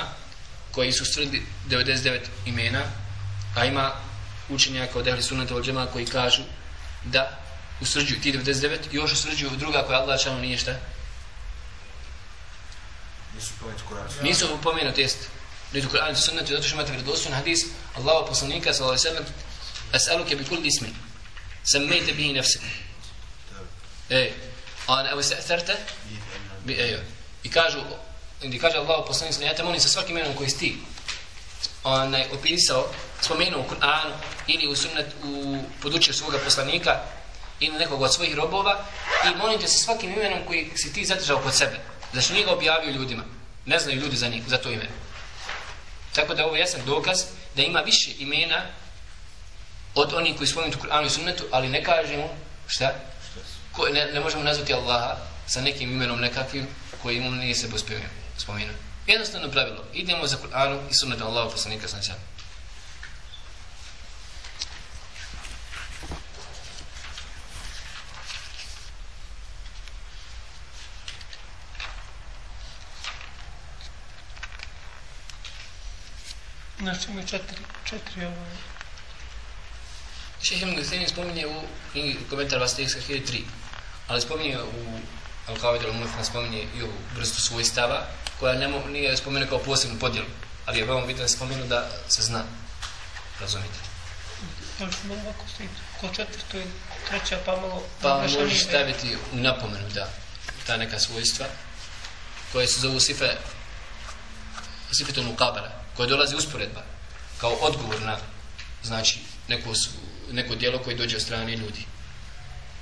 koji su stvrdili 99 imena a ima učenjaka od ahli sunne džema koji kažu da usrđuju ti 99 i još usrđuju druga koja Allah čano nije šta? Nisu pomenuti Kur'an nisu pomenuti jest. Niti Kur'an i sunnetu, zato što imate vjerodostojni hadis Allahu poslanika sallallahu as'aluke bi kulli ismin sammayta bihi nafsak. Ej, ana aw sa'tharta bi ayo. I kažu gdje kaže Allahu poslanik ja te molim sa svakim imenom koji sti onaj opisao spomenuo u Kur'anu ili u sunnet u podučio svoga poslanika ili nekog od svojih robova i molim te sa svakim imenom koji si ti zadržao kod sebe. Zašto njega objavio ljudima? Ne znaju ljudi za njih, za to ime. Tako da ovo je jasan dokaz da ima više imena od onih koji spomenuti u Kur'anu i sunnetu, ali ne kažemo šta? Ko, ne, ne možemo nazvati Allaha sa nekim imenom nekakvim koji imam nije se spomenuo. Jednostavno pravilo, idemo za Kur'anu i sunnetom Allaha poslanika sam sam. Znači ima četiri, četiri ovaj. Šeh Ibn Guthayn spominje u knjigi komentar Vastijekska 1003, ali spominje u Al-Qavidu al-Mulfna spominje i u vrstu svojstava, koja nemo, nije spomenuo kao posebnu podjelu, ali je veoma bitno da spomenu da se zna. Razumite? Možeš malo ovako stoji, ko četvrto i treća, pa malo... Pa možeš staviti u napomenu, da, ta neka svojstva, koje se zovu sife, sifetul mukabala, koja dolazi usporedba kao odgovor na znači neko, neko dijelo koje dođe od strane ljudi.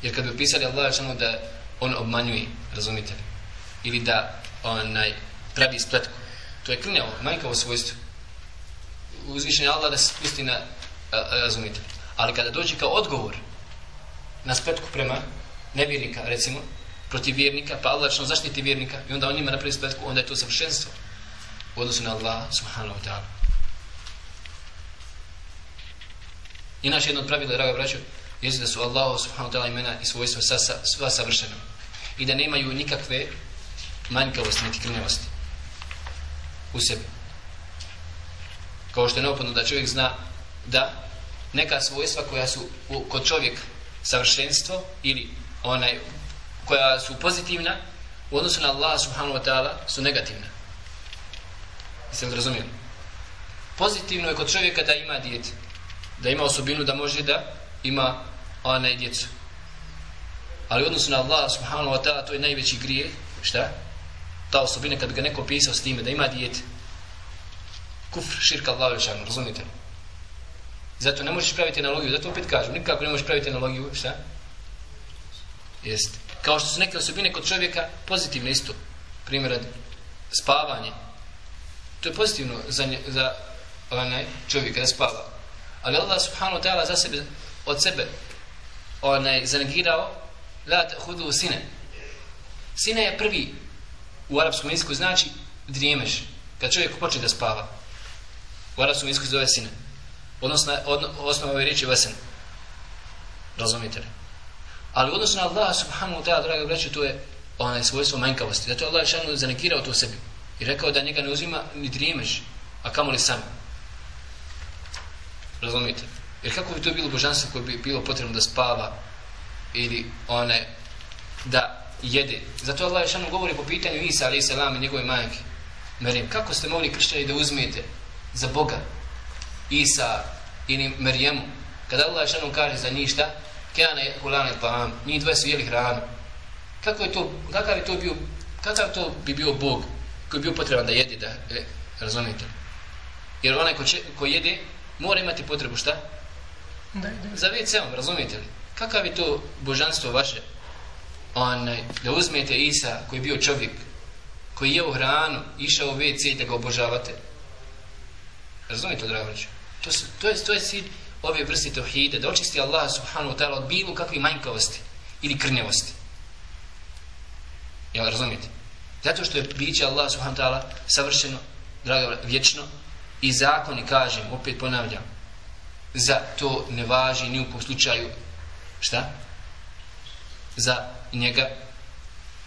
Jer kad bi opisali Allah samo da on obmanjuje, razumite li? Ili da onaj, pravi spletku. To je krnjavo, manjkavo svojstvo. Uzvišen je Allah da se spusti na, razumite? Ali kada dođe kao odgovor na spletku prema nevjernika, recimo, protiv vjernika, pa Allah što zaštiti vjernika i onda on njima napravi spletku, onda je to savršenstvo u odnosu na Allah subhanahu wa ta'ala. Inače jedno od pravila, draga braćo, jeste da su Allah subhanahu wa ta'ala imena i svojstva sva savršena. I da nemaju nikakve manjkavosti, niti krnjavosti u sebi. Kao što je neopodno da čovjek zna da neka svojstva koja su u, kod čovjek savršenstvo ili onaj koja su pozitivna u odnosu na Allah subhanahu wa ta'ala su negativna. Jeste li razumijeli? Pozitivno je kod čovjeka da ima djete. Da ima osobinu da može da ima onaj djecu. Ali u odnosu na Allah subhanahu wa ta'ala to je najveći grije. Šta? Ta osobina kad ga neko pisao s time da ima dijete Kufr, širka Allah večanu, razumite? Zato ne možeš praviti analogiju, zato opet kažem, nikako ne možeš praviti analogiju, šta? jest Kao što su neke osobine kod čovjeka pozitivne isto. Primjer, spavanje, To je pozitivno za, nje, za onaj čovjek da spava. Ali Allah subhanahu wa ta'ala za sebe, od sebe onaj zanegirao la hudu sine. Sine je prvi u arapskom jeziku znači drijemeš. Kad čovjek počne da spava. U arapskom jeziku zove sine. Odnosno, od, osnova ove riječi vesen. Razumite li? Ali odnosno na Allah subhanahu wa ta'ala, draga braću, to je onaj svojstvo manjkavosti. Zato je Allah šanu zanekirao to sebi. I rekao da njega ne uzima ni drijemeš, a kamoli sam. Razumite? Jer kako bi to bilo božanstvo koje bi bilo potrebno da spava ili one da jede. Zato Allah šanu govori po pitanju Isa alaih salam i njegove majke. Merim, kako ste mogli kršćani da uzmijete za Boga Isa ili Merijemu kada Allah šanu kaže za njih šta? Kjane hulane ta'am, njih dvoje su jeli hranu. Kako je to, kakav je to bio, kakav to bi bio Bog koji bi bio potreban da jedi, da, e, razumijete? Jer onaj ko, će, ko jede, mora imati potrebu šta? Da, da. Za WC-om, razumijete li? Kakav je to božanstvo vaše? Pa Onaj, da uzmete Isa koji je bio čovjek, koji je u hranu, išao u WC da ga obožavate. Razumite, Dragović? To, su, to, je, to je cilj ove vrste tohide, da očisti Allah subhanahu wa ta'ala od bilo kakve manjkavosti ili krnjavosti. Jel razumijete? Zato što je biće Allah subhanahu wa ta'ala savršeno, drago, vječno i zakoni, kažem, opet ponavljam, za to ne važi ni u kom slučaju šta? Za njega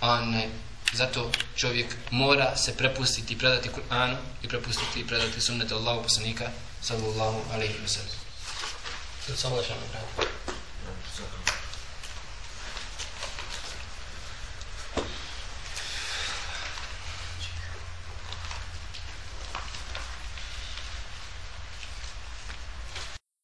onaj zato čovjek mora se prepustiti i predati Kur'anu i prepustiti i predati sunnetu Allahu poslanika sallallahu alejhi ve sellem. Samo da šamo